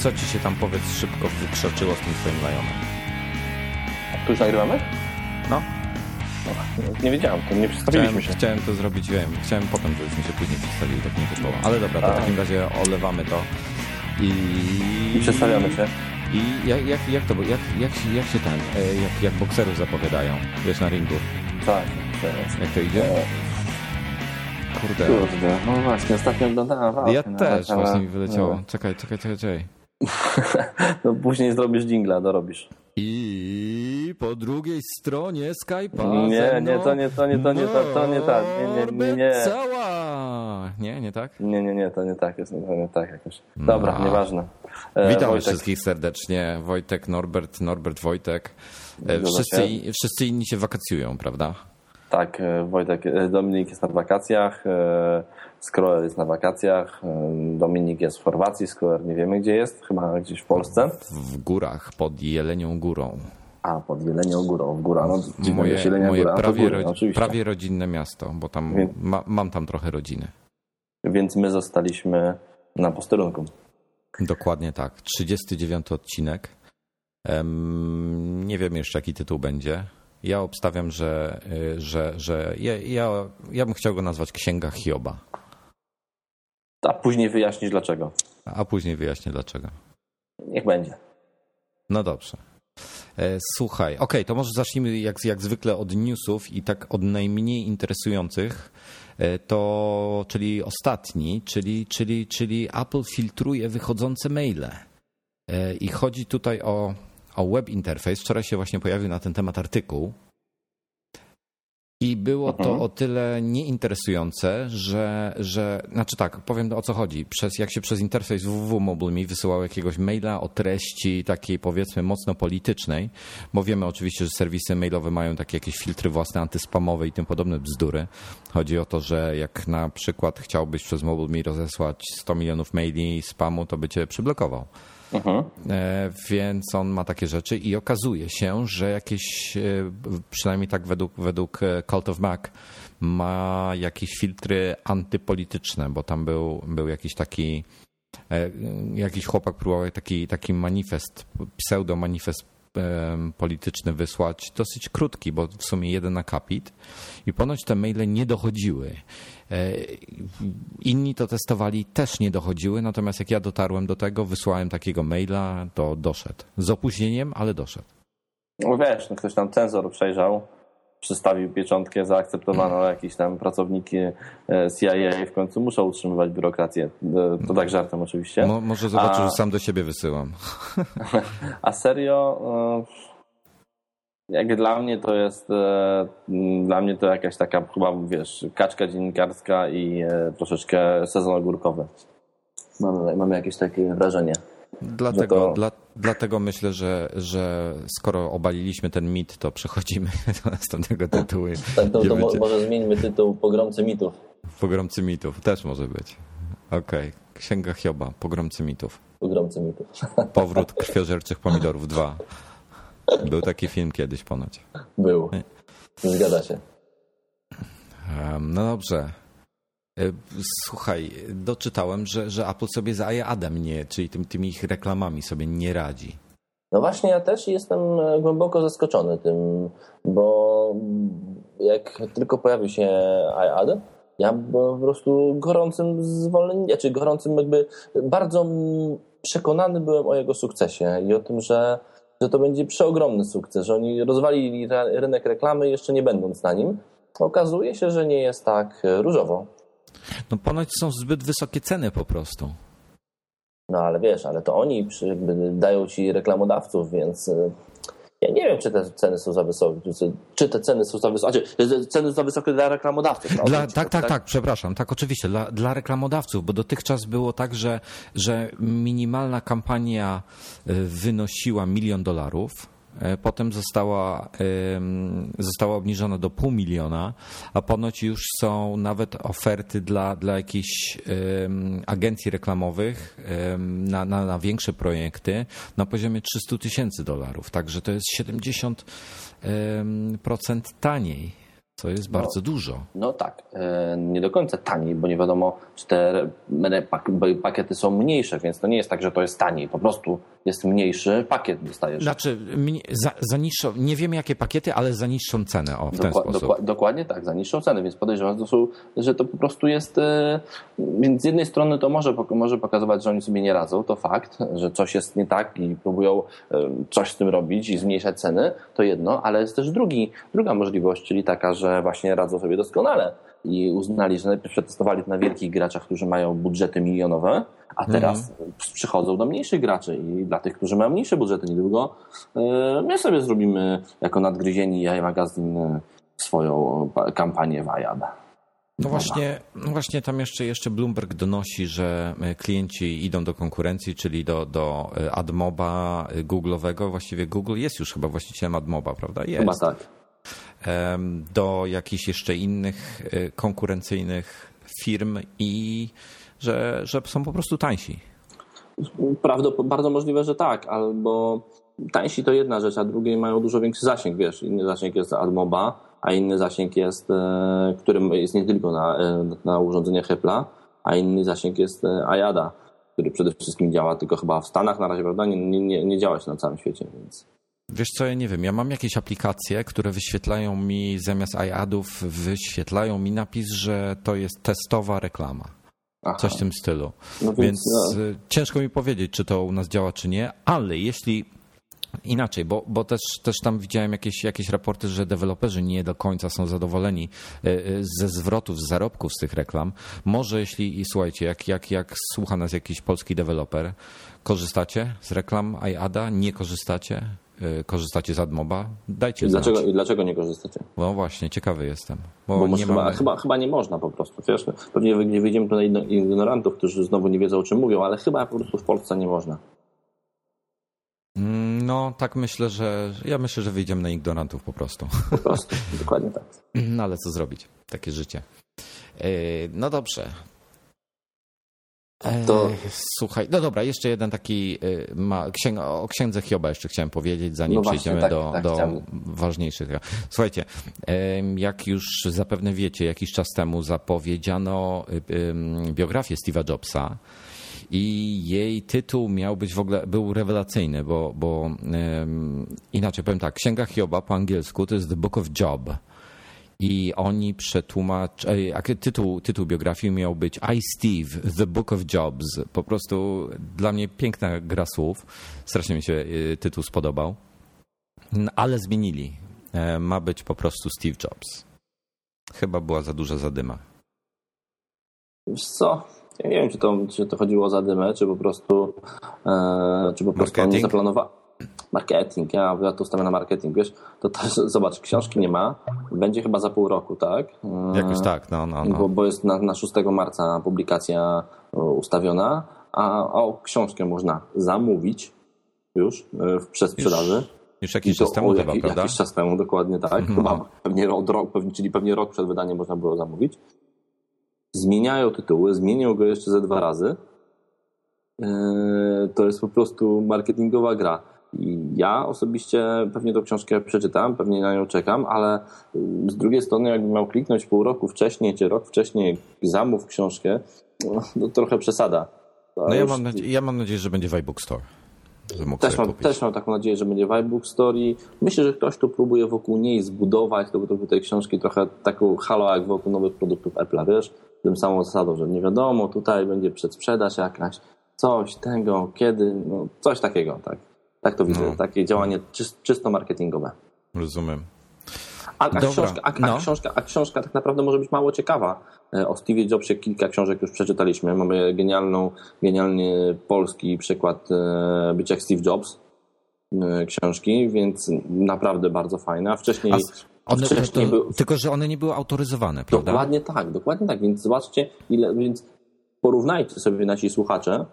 Co ci się tam powiedz szybko wykrzaczyło z tym twoim znajomym? Tu już nagrywamy? No, Nie wiedziałem, to nie przedstawiliśmy chciałem, się. chciałem to zrobić, wiem, chciałem potem, żebyśmy się później przedstawili, tak nie wyszło. Ale dobra, to w A. takim razie olewamy to. I, I przedstawiamy się. I jak, jak, jak to, jak, jak, się- jak się ten, e, jak, jak bokserów zapowiadają, wiesz, na ringu, Tak, teraz. jak to idzie? E, Kurde. Kurde, no właśnie, ostatnio oglądałem walkę. Ja no, też ale- właśnie mi wyleciało. no. Czekaj, czekaj, czekaj, czekaj. No później zrobisz dżingla, dorobisz. I po drugiej stronie Skype'a Nie, nie, to nie, to nie, to nie, to, to nie tak. Nie, nie, nie. Cała! Nie, nie tak? Nie, nie, nie, to nie tak jest, to nie tak jakoś. Dobra, No. nieważne. E, Witamy Wojtek, wszystkich serdecznie. Wojtek, Norbert, Norbert, Wojtek. E, Wszyscy, wszyscy inni się wakacjują, prawda? Tak, e, Wojtek, e, Dominik jest na wakacjach, e, Skroer jest na wakacjach, e, Dominik jest w Chorwacji, Skroer nie wiemy gdzie jest, chyba gdzieś w Polsce. W górach, pod Jelenią Górą. A, pod Jelenią Górą, w góra, no Moje, moje Góra, prawie, góry, rodzi- prawie rodzinne miasto, bo tam Wie- ma, mam tam trochę rodziny. Więc my zostaliśmy na posterunku. Dokładnie tak. 39 odcinek. Nie wiem jeszcze, jaki tytuł będzie. Ja obstawiam, że, y, że, że ja, ja, ja bym chciał go nazwać Księga Hioba, A później wyjaśnisz dlaczego. a później wyjaśnię dlaczego. Niech będzie. No dobrze. E, Słuchaj, okej, to może zacznijmy jak, jak zwykle od newsów i tak od najmniej interesujących. E, To, czyli ostatni, czyli, czyli, czyli Apple filtruje wychodzące maile. E, I chodzi tutaj o, o web interface. Wczoraj się właśnie pojawił na ten temat artykuł. I było to Mhm. o tyle nieinteresujące, że, że, znaczy tak, powiem o co chodzi. Przez, jak się przez interfejs www.mobile.me wysyłało jakiegoś maila o treści takiej powiedzmy mocno politycznej, bo wiemy oczywiście, że serwisy mailowe mają takie jakieś filtry własne antyspamowe i tym podobne bzdury. Chodzi o to, że jak na przykład chciałbyś przez MobileMe rozesłać 100 milionów maili spamu, to by cię przyblokował. Mhm. E, Więc on ma takie rzeczy i okazuje się, że jakieś, e, przynajmniej tak według, według e, Cult of Mac, ma jakieś filtry antypolityczne, bo tam był, był jakiś taki, jakiś chłopak próbował taki, taki manifest, pseudo-manifest polityczny wysłać, dosyć krótki, bo w sumie jeden akapit i ponoć te maile nie dochodziły. E, Inni to testowali, też nie dochodziły, natomiast jak ja dotarłem do tego, wysłałem takiego maila, to doszedł. Z opóźnieniem, ale doszedł. No wiesz, no ktoś tam cenzor przejrzał, przystawił pieczątkę, zaakceptowano jakieś tam pracowniki e, CIA w końcu muszą utrzymywać biurokrację. E, To tak żartem oczywiście. Mo, może zobaczył, A- że sam do siebie wysyłam. A serio, e, jak dla mnie to jest, dla mnie to jakaś taka chyba, wiesz, kaczka dziennikarska i troszeczkę sezon ogórkowy. Mam, mam jakieś takie wrażenie. Dlatego, to- dla, dlatego myślę, że, że skoro obaliliśmy ten mit, to przechodzimy do następnego tytułu. Tak, to, to mo- może zmieńmy tytuł Pogromcy mitów. Pogromcy mitów, też może być. Okej, Księga Hioba, Pogromcy mitów. Pogromcy mitów. Powrót krwiożerczych pomidorów 2. Był taki film kiedyś ponoć. Był. Zgadza się. No dobrze. E, Słuchaj, doczytałem, że, że Apple sobie z iAdem nie, czyli tym, tymi ich reklamami sobie nie radzi. No właśnie, ja też jestem e, głęboko zaskoczony tym, bo jak tylko pojawił się iAd, ja byłem po prostu gorącym zwolennikiem, czy gorącym jakby bardzo przekonany byłem o jego sukcesie i o tym, że, że to będzie przeogromny sukces, że oni rozwalili rynek reklamy jeszcze nie będąc na nim. Okazuje się, że nie jest tak e, różowo. No ponoć są zbyt wysokie ceny po prostu. No ale wiesz, ale to oni przy, dają ci reklamodawców, więc e, Ja nie wiem, czy te ceny są za wysokie, czy, te ceny są za wysokie, znaczy, ceny są za wysokie dla reklamodawców. No, dla, tak, tak, tak, przepraszam, tak oczywiście, dla, dla reklamodawców, bo dotychczas było tak, że, że minimalna kampania y, wynosiła milion dolarów, potem została, została obniżona do pół miliona, a ponoć już są nawet oferty dla, dla jakichś agencji reklamowych na, na, na większe projekty na poziomie 300 tysięcy dolarów. Także to jest 70% taniej co jest bardzo no, dużo. No tak, e, nie do końca taniej, bo nie wiadomo, czy te pakiety są mniejsze, więc to nie jest tak, że to jest taniej. Po prostu jest mniejszy pakiet dostajesz. Znaczy, za, za niższą, nie wiem jakie pakiety, ale za niższą cenę, o, w ten sposób. dokładnie tak, za niższą cenę, więc podejrzewam, że to po prostu jest, e, więc z jednej strony to może, może pokazywać, że oni sobie nie radzą, to fakt, że coś jest nie tak i próbują e, coś z tym robić i zmniejszać ceny, to jedno, ale jest też drugi, druga możliwość, czyli taka, że właśnie radzą sobie doskonale i uznali, że najpierw przetestowali to na wielkich graczach, którzy mają budżety milionowe, a teraz mhm. przychodzą do mniejszych graczy i dla tych, którzy mają mniejsze budżety niedługo, e, my sobie zrobimy jako nadgryzieni jaj magazyn e, swoją kampanię w IAD. No właśnie, no właśnie tam jeszcze, jeszcze Bloomberg donosi, że e, klienci idą do konkurencji, czyli do, do AdMoba Google'owego. Właściwie Google jest już chyba właścicielem AdMoba, prawda? Jest. Chyba tak. Do jakichś jeszcze innych konkurencyjnych firm i że, że są po prostu tańsi. Prawdopodobnie bardzo możliwe, że tak, albo tańsi to jedna rzecz, a drugiej mają dużo większy zasięg, wiesz, inny zasięg jest AdMoba, a inny zasięg jest, e, który jest nie tylko na, e, na urządzeniach Apple'a, a inny zasięg jest e, iAda, który przede wszystkim działa tylko chyba w Stanach na razie, prawda? Nie, nie, nie działa się na całym świecie, więc... Wiesz co, ja nie wiem, ja mam jakieś aplikacje, które wyświetlają mi zamiast iAdów, wyświetlają mi napis, że to jest testowa reklama. Aha. Coś w tym stylu. No więc, więc no. ciężko mi powiedzieć, czy to u nas działa, czy nie, ale jeśli Inaczej, bo, bo też, też tam widziałem jakieś, jakieś raporty, że deweloperzy nie do końca są zadowoleni e, e, ze zwrotów, z zarobków z tych reklam. Może jeśli, i słuchajcie, jak, jak, jak słucha nas jakiś polski deweloper, korzystacie z reklam iAda, nie korzystacie, korzystacie z AdMoba? Dajcie I dlaczego, I dlaczego nie korzystacie? No właśnie, ciekawy jestem. Bo, bo nie chyba, mamy... chyba, chyba nie można po prostu. Wiesz, pewnie nie wyjdziemy na ignorantów, którzy znowu nie wiedzą o czym mówią, ale chyba po prostu w Polsce nie można. Mm, no, tak myślę, że ja myślę, że wyjdziemy na ignorantów po prostu. Po prostu, dokładnie tak. No ale co zrobić? Takie życie. Y, no dobrze, to... Słuchaj, no dobra, jeszcze jeden taki y, ma, księg, o księdze Hioba jeszcze chciałem powiedzieć, zanim no właśnie, przejdziemy tak, do, tak, do ważniejszych. Słuchajcie, jak już zapewne wiecie, jakiś czas temu zapowiedziano y, biografię Steve'a Jobsa i jej tytuł miał być w ogóle, był rewelacyjny, bo, bo inaczej powiem tak, Księga Hioba po angielsku to jest The Book of Job i oni przetłumaczyli, tytuł, tytuł biografii miał być I Steve, The Book of Jobs. Po prostu dla mnie piękna gra słów. Strasznie mi się y, tytuł spodobał. Ale zmienili. E, ma być po prostu Steve Jobs. Chyba była za duża zadyma. Wiesz co? Ja nie wiem, czy to, czy to chodziło o zadymę, czy po prostu, e, czy po prostu oni zaplanowali marketing, ja, ja to stawiam na marketing, wiesz, to też, zobacz, książki nie ma, będzie chyba za pół roku, tak? Jakoś tak, no, no, no. Bo, bo jest na, na 6 marca publikacja ustawiona, a o książkę można zamówić już e, w przesprzedaży. Już, już jakiś czas temu chyba, jak, prawda? Jakiś czas temu, dokładnie tak. No. Chyba pewnie od rok, pewnie, czyli pewnie rok przed wydaniem można było zamówić. Zmieniają tytuły, zmienią go jeszcze ze dwa razy. E, to jest po prostu marketingowa gra. I ja osobiście pewnie tą książkę przeczytam, pewnie na nią czekam, ale z drugiej strony, jakbym miał kliknąć pół roku wcześniej, czy rok wcześniej, zamów książkę, no, no trochę przesada. no ja, mam nadzieję, ja mam nadzieję, że będzie w iBook Store. Też mam, też mam taką nadzieję, że będzie w iBook Store i myślę, że ktoś tu próbuje wokół niej zbudować wokół tej książki trochę taką halo jak wokół nowych produktów Apple'a, wiesz? Tym samą zasadą, że nie wiadomo, tutaj będzie przedsprzedaż jakaś, coś tego, kiedy, no coś takiego, tak. Tak to widzę, no. takie działanie czysto marketingowe. Rozumiem. A, a, książka, a, no. a, książka, a książka tak naprawdę może być mało ciekawa. E, o Steve Jobsie kilka książek już przeczytaliśmy. Mamy genialną, genialny polski przykład e, być jak Steve Jobs. e, książki, więc naprawdę bardzo fajne. A wcześniej, a one, wcześniej to, był... Tylko, że one nie były autoryzowane, prawda? Dokładnie tak, dokładnie tak. Więc zobaczcie, ile, więc porównajcie sobie nasi słuchacze,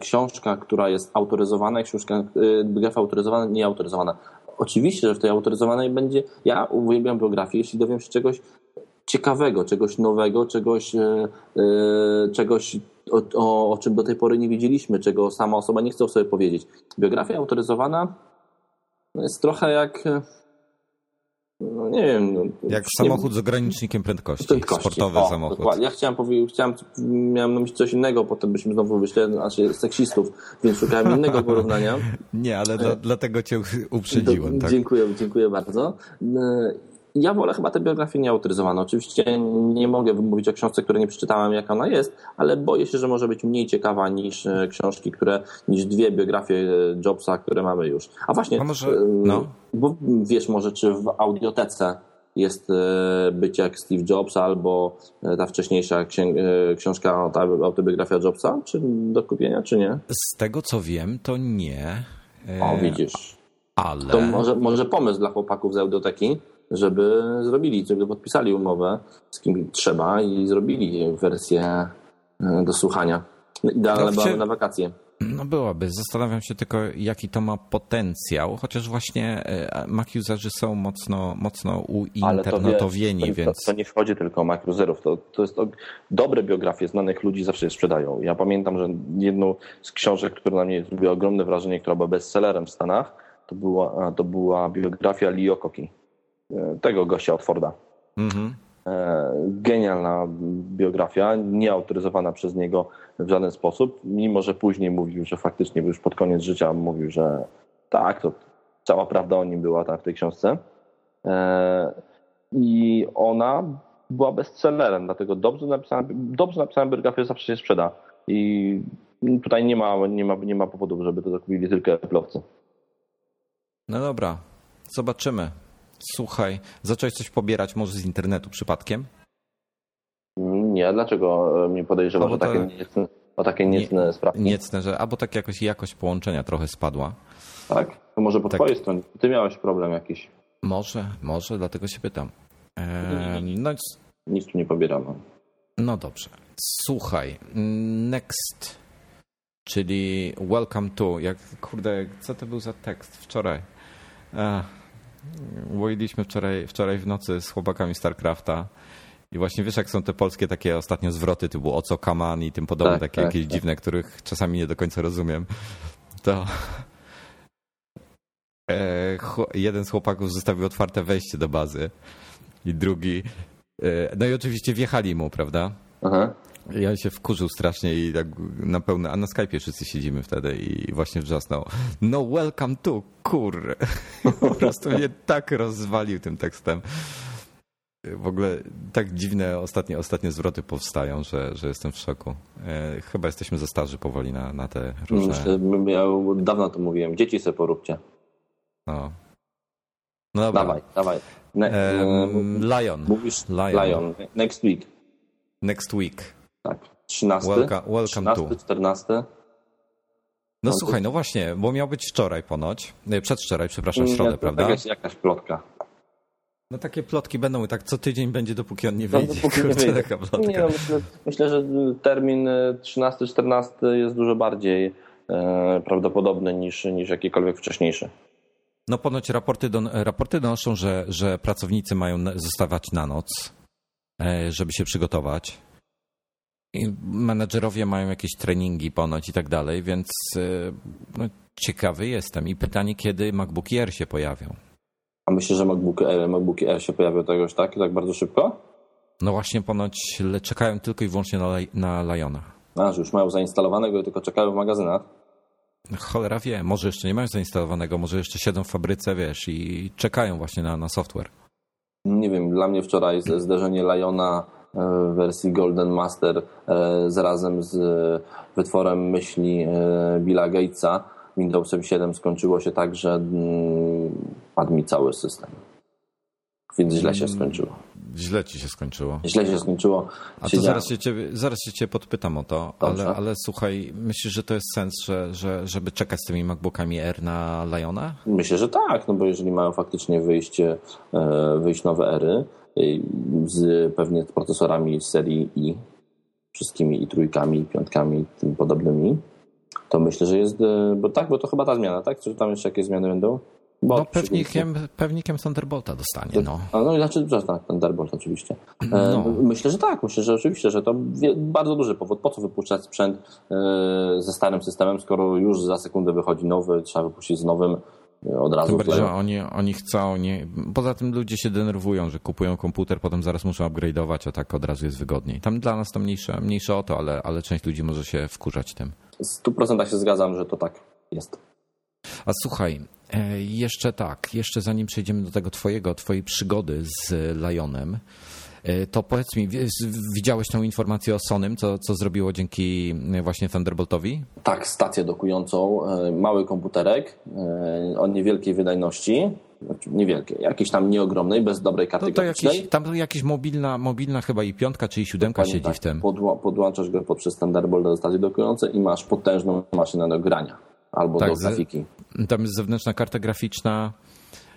książka, która jest autoryzowana książka, biografia autoryzowana, nieautoryzowana. Oczywiście, że w tej autoryzowanej będzie, ja uwielbiam biografię, jeśli dowiem się czegoś ciekawego, czegoś nowego, czegoś, e, czegoś o, o, o, czym do tej pory nie wiedzieliśmy, czego sama osoba nie chce sobie powiedzieć. Biografia autoryzowana jest trochę jak no nie wiem. No, jak samochód z ogranicznikiem prędkości. prędkości. Sportowy o, samochód. Dokładnie. Ja chciałem powiedzieć, chciałem, miałem na myśli coś innego, potem byśmy znowu wyszli, znaczy seksistów, więc szukałem innego porównania. Nie, ale dla, dlatego cię uprzedziłem. tak? Dziękuję, dziękuję bardzo ja wolę chyba tę biografię nieautoryzowaną. Oczywiście nie mogę wymówić o książce, której nie przeczytałem, jak ona jest, ale boję się, że może być mniej ciekawa niż e, książki, które, niż dwie biografie e, Jobsa, które mamy już. A właśnie, A może, no. bo wiesz może, czy w audiotece jest e, być jak Steve Jobs albo ta wcześniejsza książka, ta autobiografia Jobsa, czy do kupienia, czy nie? Z tego co wiem, to nie. O, widzisz. Ale... To może, może pomysł dla chłopaków z audioteki, żeby zrobili, żeby podpisali umowę z kim trzeba i zrobili wersję e, do słuchania. Idealne byłaby na wakacje. No byłaby. Zastanawiam się tylko, jaki to ma potencjał, chociaż właśnie e, Mac userzy są mocno, mocno uinternetowieni, to, więc... To, to, nie wchodzi tylko o Mac userów. To, to jest to, dobre biografie znanych ludzi zawsze je sprzedają. Ja pamiętam, że jedną z książek, która na mnie zrobiła ogromne wrażenie, która była bestsellerem w Stanach, to była, to była biografia Lee Okoki E, tego gościa od Forda. Mhm. E, genialna biografia, nieautoryzowana przez niego w żaden sposób, mimo że później mówił, że faktycznie już pod koniec życia mówił, że tak, to cała prawda o nim była tam w tej książce. E, I ona była bestsellerem, dlatego dobrze napisana, dobrze napisana biografia zawsze się sprzeda. I tutaj nie ma, nie ma, nie ma powodów, żeby to zakupili tylko eplowcy. No dobra, zobaczymy. Słuchaj, zacząłeś coś pobierać może z internetu przypadkiem? Nie, dlaczego e, mi podejrzewa, że takie niecne, o takie niecne nie, sprawki? Niecne, że albo tak jakoś jakość połączenia trochę spadła. Tak? To może po tak. twojej stronie. Ty miałeś problem jakiś. Może, może, dlatego się pytam. Eee, no, Nic tu nie pobieramy. No dobrze. Słuchaj, next, czyli welcome to. Jak, kurde, co to był za tekst wczoraj? Łoiliśmy wczoraj, wczoraj w nocy z chłopakami StarCrafta. I właśnie wiesz, jak są te polskie takie ostatnio zwroty typu o co kaman i tym podobne, tak, takie tak, jakieś tak. dziwne, których czasami nie do końca rozumiem. To e, jeden z chłopaków zostawił otwarte wejście do bazy i drugi. E, no i oczywiście wjechali mu, prawda? Aha. Ja się wkurzył strasznie i tak na pełne, a na Skype'ie wszyscy siedzimy wtedy i właśnie wrzasnął no welcome to, kur. po prostu mnie tak rozwalił tym tekstem. W ogóle tak dziwne ostatnie, ostatnie zwroty powstają, że, że jestem w szoku. E, chyba jesteśmy za starzy powoli na, na te różne... Myślę, ja dawno to mówiłem. Dzieci sobie poróbcie. No. No dobra. Dawaj, dawaj. Ne um, Lion. Mówisz Lion. Lion. Next week. Next week. Tak. 13. Welcome, welcome 13, to. 14. No słuchaj, no właśnie, bo miał być wczoraj ponoć. Nie, przedwczoraj, przepraszam, w środę, nie, prawda? Jakaś, jakaś plotka. No takie plotki będą i tak co tydzień będzie, dopóki on nie no, wyjdzie. No, Kurczę, nie plotka. Nie, no, myślę, myślę, że termin 13-14 e, jest dużo bardziej e, prawdopodobny niż, niż jakikolwiek wcześniejszy. No ponoć raporty, don, raporty donoszą, że, że pracownicy mają zostawać na noc, e, żeby się przygotować menedżerowie mają jakieś treningi ponoć i tak dalej, więc y, no, ciekawy jestem. I pytanie, kiedy MacBook Air się pojawią? A myślę, że MacBook Air, MacBook Air się pojawią tegoś tak, tak bardzo szybko? No właśnie ponoć czekają tylko i wyłącznie na, na Liona. A, że już mają zainstalowanego i tylko czekają w magazynach? Cholera wie, może jeszcze nie mają zainstalowanego, może jeszcze siedzą w fabryce, wiesz, i czekają właśnie na, na software. Nie wiem, dla mnie wczoraj zderzenie Liona w wersji Golden Master e, zarazem z wytworem myśli e, Billa Gatesa Windowsem 7 skończyło się tak, że mm, padł mi cały system. Więc źle się skończyło. Źle ci się skończyło. Źle się skończyło. A to zaraz się, ciebie, zaraz się cię podpytam o to, ale, ale słuchaj, myślisz, że to jest sens, że, że, żeby czekać z tymi MacBookami R na Liona? Myślę, że tak, no bo jeżeli mają faktycznie wyjść, e, wyjść nowe ery e, z pewnie procesorami serii i wszystkimi i trójkami, i piątkami i tym podobnymi, to myślę, że jest, e, bo tak, bo to chyba ta zmiana, tak? Czy tam jeszcze jakieś zmiany będą? Bo no pewnikiem, pewnikiem Thunderbolta dostanie. No, A no znaczy, tak, Thunderbolt oczywiście. E, no. Myślę, że tak, myślę, że oczywiście, że to bardzo duży powód. Po co wypuszczać sprzęt e, ze starym systemem, skoro już za sekundę wychodzi nowy, trzeba wypuścić z nowym e, od razu. Tym bardziej, że oni, oni chcą, nie, poza tym ludzie się denerwują, że kupują komputer, potem zaraz muszą upgrade'ować, a tak od razu jest wygodniej. Tam dla nas to mniejsze, mniejsze o to, ale, ale część ludzi może się wkurzać tym. W 100% się zgadzam, że to tak jest. A słuchaj, jeszcze tak, jeszcze zanim przejdziemy do tego twojego, twojej przygody z Lionem, e, to powiedz mi, widziałeś tą informację o Sonym, co, co zrobiło dzięki e, właśnie Thunderboltowi? Tak, stację dokującą, mały komputerek o niewielkiej wydajności, znaczy niewielkiej, jakiejś tam nieogromnej, bez dobrej karty no to jakiś, Tam jakaś mobilna, mobilna chyba i piątka, czy i siódemka Dokładnie siedzi tak. w tym. Podła, podłączasz go poprzez Thunderbolt do stacji dokującej i masz potężną maszynę do grania albo tak, do grafiki. Tam jest zewnętrzna karta graficzna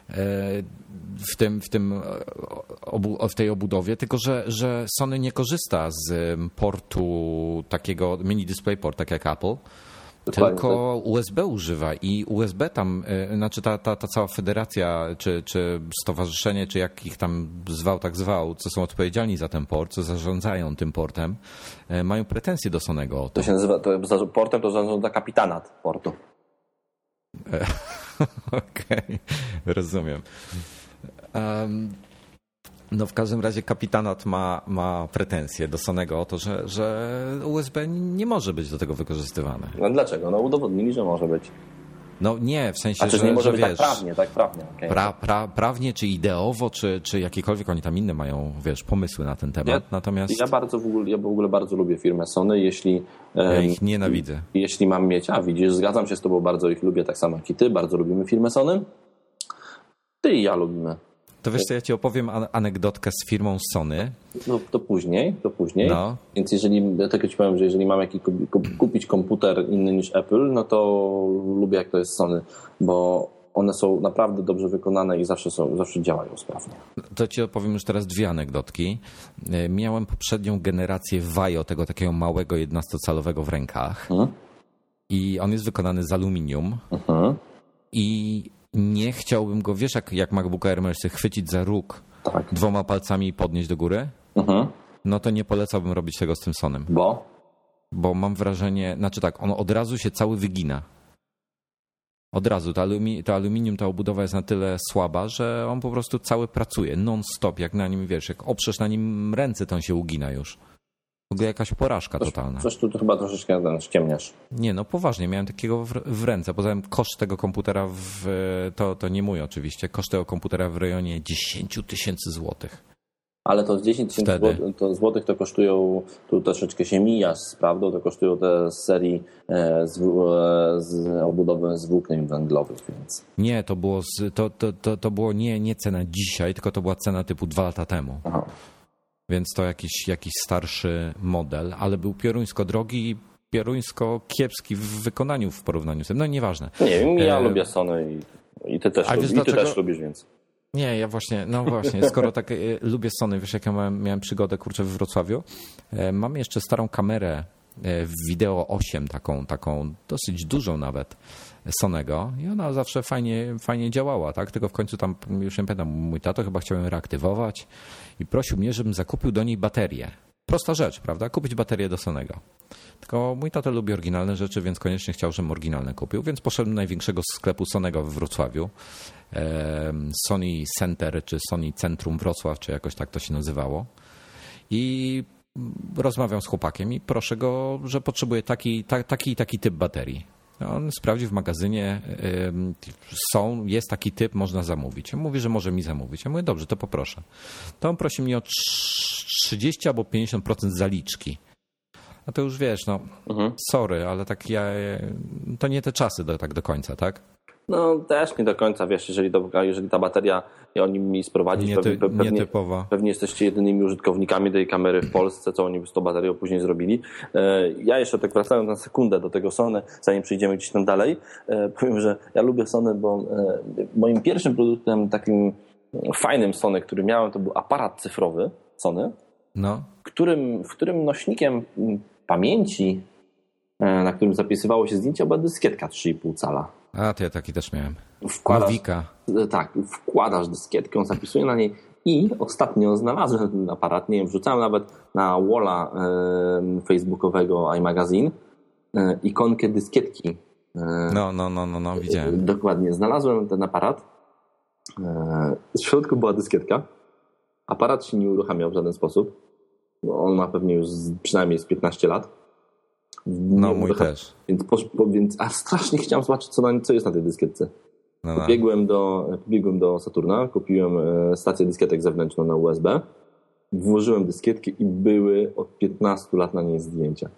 e, w, tym, w, tym, w tej obudowie, tylko że, że Sony nie korzysta z portu takiego mini DisplayPort, tak jak Apple. Tylko tak. USB używa i USB tam, e, znaczy ta, ta, ta cała federacja, czy, czy stowarzyszenie, czy jak ich tam zwał, tak zwał, co są odpowiedzialni za ten port, co zarządzają tym portem, e, mają pretensje do Sonego o to. To się nazywa, to portem to zarządza kapitanat portu. Okej, okay, rozumiem. Um, no w każdym razie kapitanat ma, ma pretensje do Sonego o to, że, że USB nie może być do tego wykorzystywane. No dlaczego? No udowodnili, że może być. No nie, w sensie, A że, nie może że, być tak wiesz, tak prawnie, tak prawnie. Okay. Pra, pra, prawnie, czy ideowo, czy, czy jakiekolwiek oni tam inne mają, wiesz, pomysły na ten temat. Ja, Natomiast... ja bardzo w ogóle, ja w ogóle bardzo lubię firmę Sony, jeśli... Ja ich nienawidzę. Jeśli mam mieć, a widzisz, zgadzam się z tobą, bardzo ich lubię, tak samo jak i ty, bardzo lubimy firmę Sony. Ty i ja lubimy. To wiesz co, ja ci opowiem anegdotkę z firmą Sony. No to później, to później. No. Więc jeżeli, tak jak ci powiem, że jeżeli mam jakiś kupić komputer inny niż Apple, no to lubię jak to jest Sony, bo one są naprawdę dobrze wykonane i zawsze, są, zawsze działają sprawnie. To ci opowiem już teraz dwie anegdotki. E, miałem poprzednią generację Vajo, tego takiego małego 11-calowego w rękach. Hmm? I on jest wykonany z aluminium. Hmm. I nie chciałbym go, wiesz jak, jak MacBook Air możesz się chwycić za róg tak. dwoma palcami i podnieść do góry? Mhm. No to nie polecałbym robić tego z tym Sonem. Bo? Bo mam wrażenie, znaczy tak, on od razu się cały wygina. Od razu. To, alumi to aluminium, ta obudowa jest na tyle słaba, że on po prostu cały pracuje non-stop, jak na nim, wiesz, jak oprzesz na nim ręce, to on się ugina już. W ogóle jakaś porażka coś, totalna. Coś tu chyba troszeczkę ściemniasz. Nie, no poważnie, miałem takiego w, w ręce. Poza tym koszt tego komputera, w, to, to nie mój oczywiście, koszt tego komputera w rejonie 10 tysięcy złotych. Ale to z 10 tysięcy złotych, złotych to kosztują, tu troszeczkę się mijasz z prawdą, to kosztują te z serii e, z, e, z obudowy z włókien węglowych, więc... Nie, to było, z, to, to, to, to było nie, nie cena dzisiaj, tylko to była cena typu dwa lata temu. Aha więc to jakiś, jakiś starszy model, ale był pioruńsko drogi i pioruńsko kiepski w wykonaniu w porównaniu z tym. No nieważne. Nie wiem, ja e... lubię Sony i, i ty, też, A lubisz, i ty też lubisz, więc... Nie, ja właśnie, no właśnie, skoro tak e, lubię Sony, wiesz jak ja miałem, miałem przygodę, kurczę, w Wrocławiu, e, mam jeszcze starą kamerę e, wideo 8, taką, taką dosyć dużą nawet, Sonego i ona zawsze fajnie, fajnie działała, tak? Tylko w końcu tam, już nie pamiętam, mój tato chyba chciał ją reaktywować i prosił mnie, żebym zakupił do niej baterię. Prosta rzecz, prawda? Kupić baterię do Sonego. Tylko mój tato lubi oryginalne rzeczy, więc koniecznie chciał, żebym oryginalne kupił, więc poszedłem do największego sklepu Sonego w Wrocławiu. Sony Center, czy Sony Centrum Wrocław, czy jakoś tak to się nazywało. I rozmawiam z chłopakiem i proszę go, że potrzebuje taki, ta, taki taki typ baterii. On sprawdził w magazynie, są, jest taki typ, można zamówić. On mówi, że może mi zamówić. Ja mówię, dobrze, to poproszę. To on prosi mnie o 30 albo 50% zaliczki. A to już wiesz, no, mhm. sorry, ale tak ja, to nie te czasy do, tak do końca, tak? No też nie do końca, wiesz, jeżeli, to, jeżeli ta bateria i oni mi sprowadzić, Niety, pewnie, pewnie, nietypowa. pewnie jesteście jedynymi użytkownikami tej kamery w Polsce, co oni z tą baterią później zrobili. E, Ja jeszcze tak wracając na sekundę do tego Sony, zanim przejdziemy gdzieś tam dalej, e, powiem, że ja lubię Sony, bo e, moim pierwszym produktem takim fajnym Sony, który miałem, to był aparat cyfrowy Sony, No. którym, w którym nośnikiem pamięci, na którym zapisywało się zdjęcia, była dyskietka 3,5 cala. A, to ja taki też miałem. Wkładasz, Mawika. e, tak, wkładasz dyskietkę, on zapisuje na niej i ostatnio znalazłem ten aparat, nie wiem, wrzucałem nawet na walla e, facebookowego iMagazine e, ikonkę dyskietki. E, No, no, no, no, no, widziałem. Dokładnie, znalazłem ten aparat. E, W środku była dyskietka. Aparat się nie uruchamiał w żaden sposób. On ma pewnie już z, przynajmniej z 15 lat. No, mój też. Więc, więc a strasznie chciałem zobaczyć, co, na, co jest na tej dyskietce. No, no. Pobiegłem do, pobiegłem do Saturna, kupiłem e, stację dyskietek zewnętrzną na USB, włożyłem dyskietki i były od 15 lat na niej zdjęcia.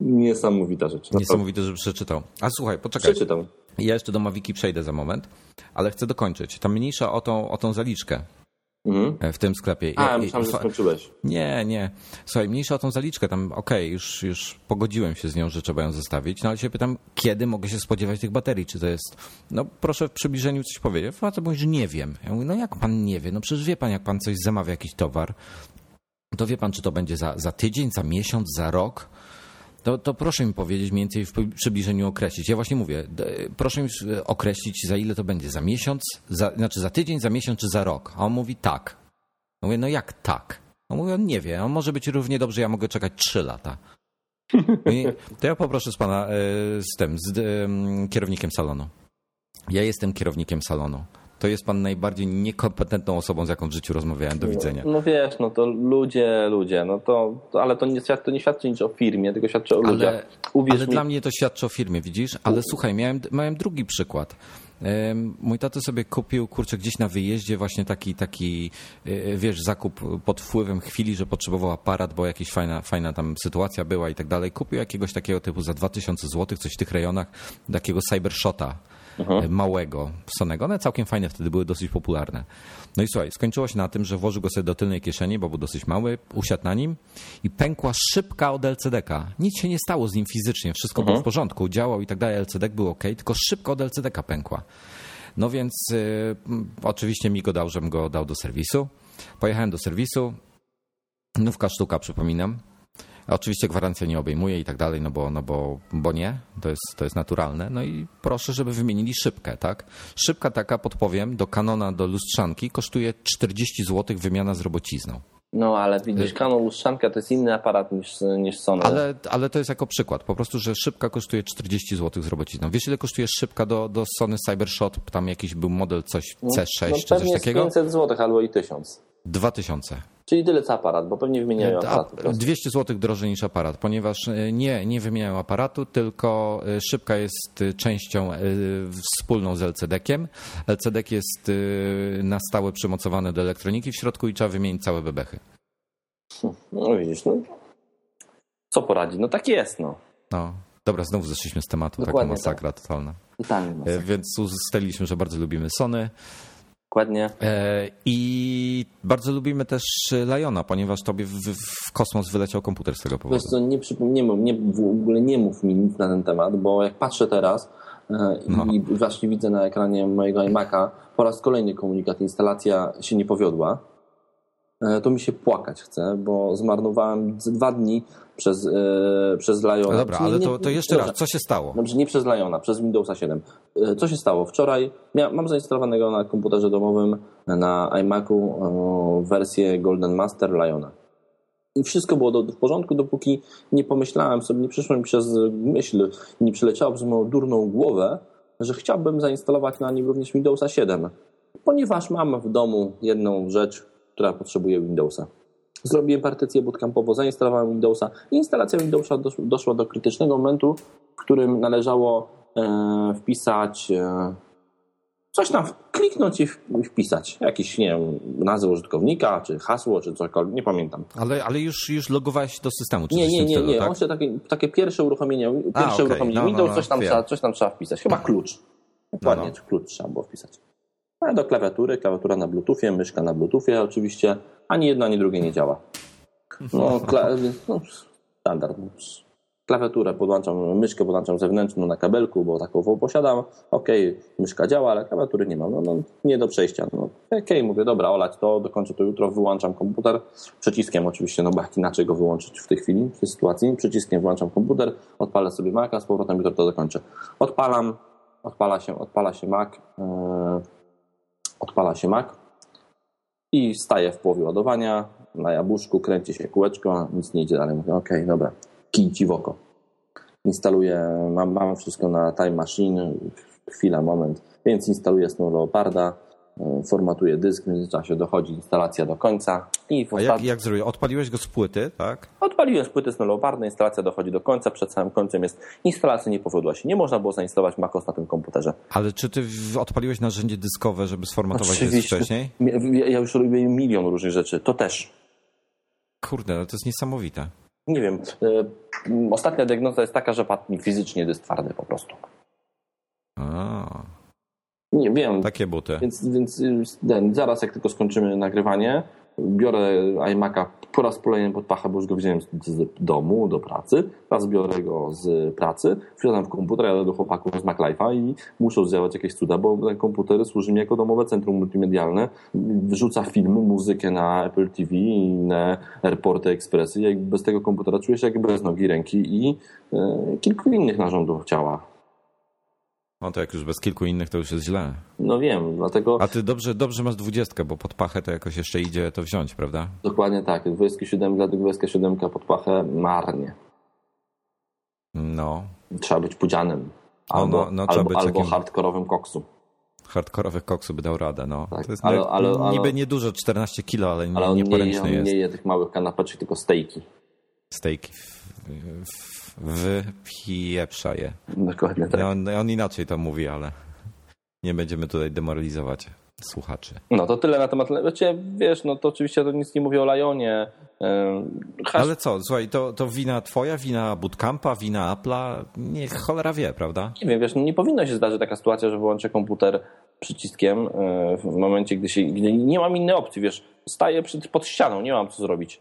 Niesamowita rzecz. Niesamowite, że przeczytał. A słuchaj, poczekaj. Przeczytam. Ja jeszcze do Mawiki przejdę za moment, ale chcę dokończyć. Tam mniejsza o tą, o tą zaliczkę Mhm. e, w tym sklepie. A, Ja- myślałem, że skończyłeś. Nie, nie. Słuchaj, mniejsza o tą zaliczkę. Tam okej, już, już pogodziłem się z nią, że trzeba ją zostawić, no ale się pytam, kiedy mogę się spodziewać tych baterii? Czy to jest. No proszę w przybliżeniu coś powiedzieć. Facet mówi, że nie wiem. Ja mówię, no jak pan nie wie? No przecież wie pan, jak pan coś zamawia, jakiś towar, to wie pan, czy to będzie za, za tydzień, za miesiąc, za rok? To, to proszę mi powiedzieć mniej więcej w przybliżeniu określić. Ja właśnie mówię, proszę mi e, określić, za ile to będzie. Za miesiąc, za, znaczy za tydzień, za miesiąc czy za rok? A on mówi tak. Ja Mówię, no jak tak? On mówi, on nie wie, on może być równie dobrze, ja mogę czekać trzy lata. I to ja poproszę z pana, e, z tym, z em, kierownikiem salonu. Ja jestem kierownikiem salonu. To jest pan najbardziej niekompetentną osobą, z jaką w życiu rozmawiałem. Do widzenia. No wiesz, no to ludzie, ludzie, no to, to ale to nie, to nie świadczy nic o firmie, tylko świadczy o ludziach. Ale, Uwierz ale mi, dla mnie to świadczy o firmie, widzisz? Ale słuchaj, miałem, miałem drugi przykład. Mój tato sobie kupił, kurczę, gdzieś na wyjeździe właśnie taki, taki, e, wiesz, zakup pod wpływem chwili, że potrzebował aparat, bo jakaś fajna, fajna tam sytuacja była i tak dalej. Kupił jakiegoś takiego typu za 2000 zł, coś w tych rejonach, takiego Cybershota e, małego, Sonego. One całkiem fajne wtedy były, dosyć popularne. No i słuchaj, skończyło się na tym, że włożył go sobie do tylnej kieszeni, bo był dosyć mały, usiadł na nim i pękła szybka od LCD-ka. Nic się nie stało z nim fizycznie, wszystko było w porządku, działał i tak dalej, LCD był ok, tylko szybko od LCD-ka pękła. No więc y, oczywiście mi go dał, żebym go dał do serwisu. Pojechałem do serwisu, nówka sztuka, przypominam. Oczywiście gwarancja nie obejmuje i tak dalej, no bo, no bo, bo nie, to jest, to jest naturalne. No i proszę, żeby wymienili szybkę, tak? Szybka taka, podpowiem, do Canona, do lustrzanki kosztuje 40 zł wymiana z robocizną. No ale widzisz, Canon Lustrzanka to jest inny aparat niż, niż Sony. Ale, ale to jest jako przykład, po prostu, że szybka kosztuje 40 zł z robocizną. Wiesz ile kosztuje szybka do, do Sony Cybershot? Tam jakiś był model coś C6 no, czy coś takiego? 500 zł albo i 1000. 2000. Czyli tyle co aparat, bo pewnie wymieniają A, aparat. po prostu. 200 zł drożej niż aparat, ponieważ e, nie, nie wymieniają aparatu, tylko e, szybka jest e, częścią e, wspólną z LCD-kiem. LCD jest e, na stałe przymocowany do elektroniki w środku i trzeba wymienić całe bebechy. No widzisz, no. Co poradzi? No tak jest, no. No. Dobra, znowu zeszliśmy z tematu, taka Dokładnie masakra totalna. Totalnie. E, Więc ustaliliśmy, że bardzo lubimy Sony Dokładnie. e, i bardzo lubimy też Liona, ponieważ tobie w, w kosmos wyleciał komputer z tego powodu. Wiesz co, nie, przypom- nie, w ogóle nie mów mi nic na ten temat, bo jak patrzę teraz e, No. i właśnie widzę na ekranie mojego iMac'a po raz kolejny komunikat, instalacja się nie powiodła, to mi się płakać chce, bo zmarnowałem dwa dni przez, e, przez Liona. No dobra, Nie- ale nie- to, to nie- jeszcze dobrze. raz, co się stało? Dobrze, nie przez Liona, przez Windowsa 7. E, Co się stało? Wczoraj mia- mam zainstalowanego na komputerze domowym na iMacu e, wersję Golden Master Liona. I wszystko było do, w porządku, dopóki nie pomyślałem sobie, nie przyszło mi przez myśl, nie przyleciało przez moją durną głowę, że chciałbym zainstalować na nim również Windowsa 7, ponieważ mam w domu jedną rzecz, która potrzebuje Windowsa. Zrobiłem partycję bootcampowo, zainstalowałem Windowsa i instalacja Windowsa dosz, doszła do krytycznego momentu, w którym należało e, wpisać e, coś tam, kliknąć i wpisać. Jakiś, nie wiem, nazwę użytkownika, czy hasło, czy cokolwiek, nie pamiętam. Ale, ale już, już logowałeś się do systemu, czy Nie, nie, nie, nie. tak? Właśnie takie, takie pierwsze uruchomienie, pierwsze okej. uruchomienie No, no, Windows, no, coś, tam trzeba, coś tam trzeba wpisać. Chyba klucz. Dokładnie, No, no. czy klucz trzeba było wpisać. A do klawiatury, klawiatura na Bluetoothie, myszka na Bluetoothie oczywiście, ani jedno, ani drugie nie działa. No, no standard. no. Klawiaturę podłączam, myszkę podłączam zewnętrzną na kabelku, bo taką posiadam. Okej, myszka działa, ale klawiatury nie mam. No, no nie do przejścia. No, Okej, mówię, dobra, olać to, dokończę to jutro, wyłączam komputer. Przyciskiem oczywiście, no bo jak inaczej go wyłączyć w tej chwili, w tej sytuacji. Przyciskiem wyłączam komputer, odpalę sobie Maca, z powrotem jutro to dokończę. Odpalam, odpala się, odpala się Mac, yy, odpala się Mac i staję w połowie ładowania, na jabłuszku kręci się kółeczko, nic nie idzie dalej. Mówię, okej, dobra, kij ci w oko. Instaluję, mam, mam wszystko na Time Machine, chwila, moment, więc instaluję Snow Leoparda, yy, formatuję dysk, w międzyczasie dochodzi instalacja do końca i w A jak, jak zrobiłeś? Odpaliłeś go z płyty, tak? Odpaliłem z płyty Snow Leoparda, instalacja dochodzi do końca, przed samym końcem jest instalacja nie powiodła się. Nie można było zainstalować Mac na tym komputerze. Ale czy ty odpaliłeś narzędzie dyskowe, żeby sformatować dysk wcześniej? Ja ja już robię milion różnych rzeczy, to też. Kurde, ale to jest niesamowite. Nie wiem. y, Ostatnia diagnoza jest taka, że padł mi fizycznie dysk twardy po prostu. A, Nie wiem. takie buty. Więc, więc y, ten, zaraz jak tylko skończymy nagrywanie, biorę iMac'a po raz kolejny pod pachę, bo już go wziąłem z, z domu do pracy. Teraz biorę go z pracy, wsiadam w komputer, jadę do chłopaków z MacLife'a i muszą zdziałać jakieś cuda, bo ten komputer służy mi jako domowe centrum multimedialne. Wrzuca filmy, muzykę na Apple TV i na Airporty Expressy. Jak bez tego komputera czuję się jak bez nogi, ręki i e, kilku innych narządów ciała. No to jak już bez kilku innych, to już jest źle. No wiem, dlatego... A ty dobrze, dobrze masz dwudziestkę, bo pod pachę to jakoś jeszcze idzie to wziąć, prawda? Dokładnie tak. 27, dlatego 27 pod pachę marnie. No, Trzeba być pudzianem. No, Albo, no, no, trzeba albo, być albo takim- hardkorowym koksu. hardkorowy koksu by dał radę, no. Tak, To jest ale- ale, ale- ale- niby niedużo, 14 kilo, ale, nie, Ale on nie, on jest. nie je tych małych kanapeczek, tylko stejki. Stejki w, w, wypieprza je. Dokładnie tak. On, on inaczej to mówi, ale nie będziemy tutaj demoralizować słuchaczy. No to tyle na temat. Wiecie, wiesz, no to oczywiście to nic nie mówię o Lionie. Hasz... Ale co, słuchaj, to, to wina twoja, wina Bootcampa, wina Apple'a? Nie, cholera wie, prawda? Nie wiem, wiesz, no nie powinno się zdarzyć taka sytuacja, że wyłączę komputer przyciskiem yy, w momencie, gdy się. Gdy nie mam innej opcji, wiesz, staję przed, pod ścianą, nie mam co zrobić.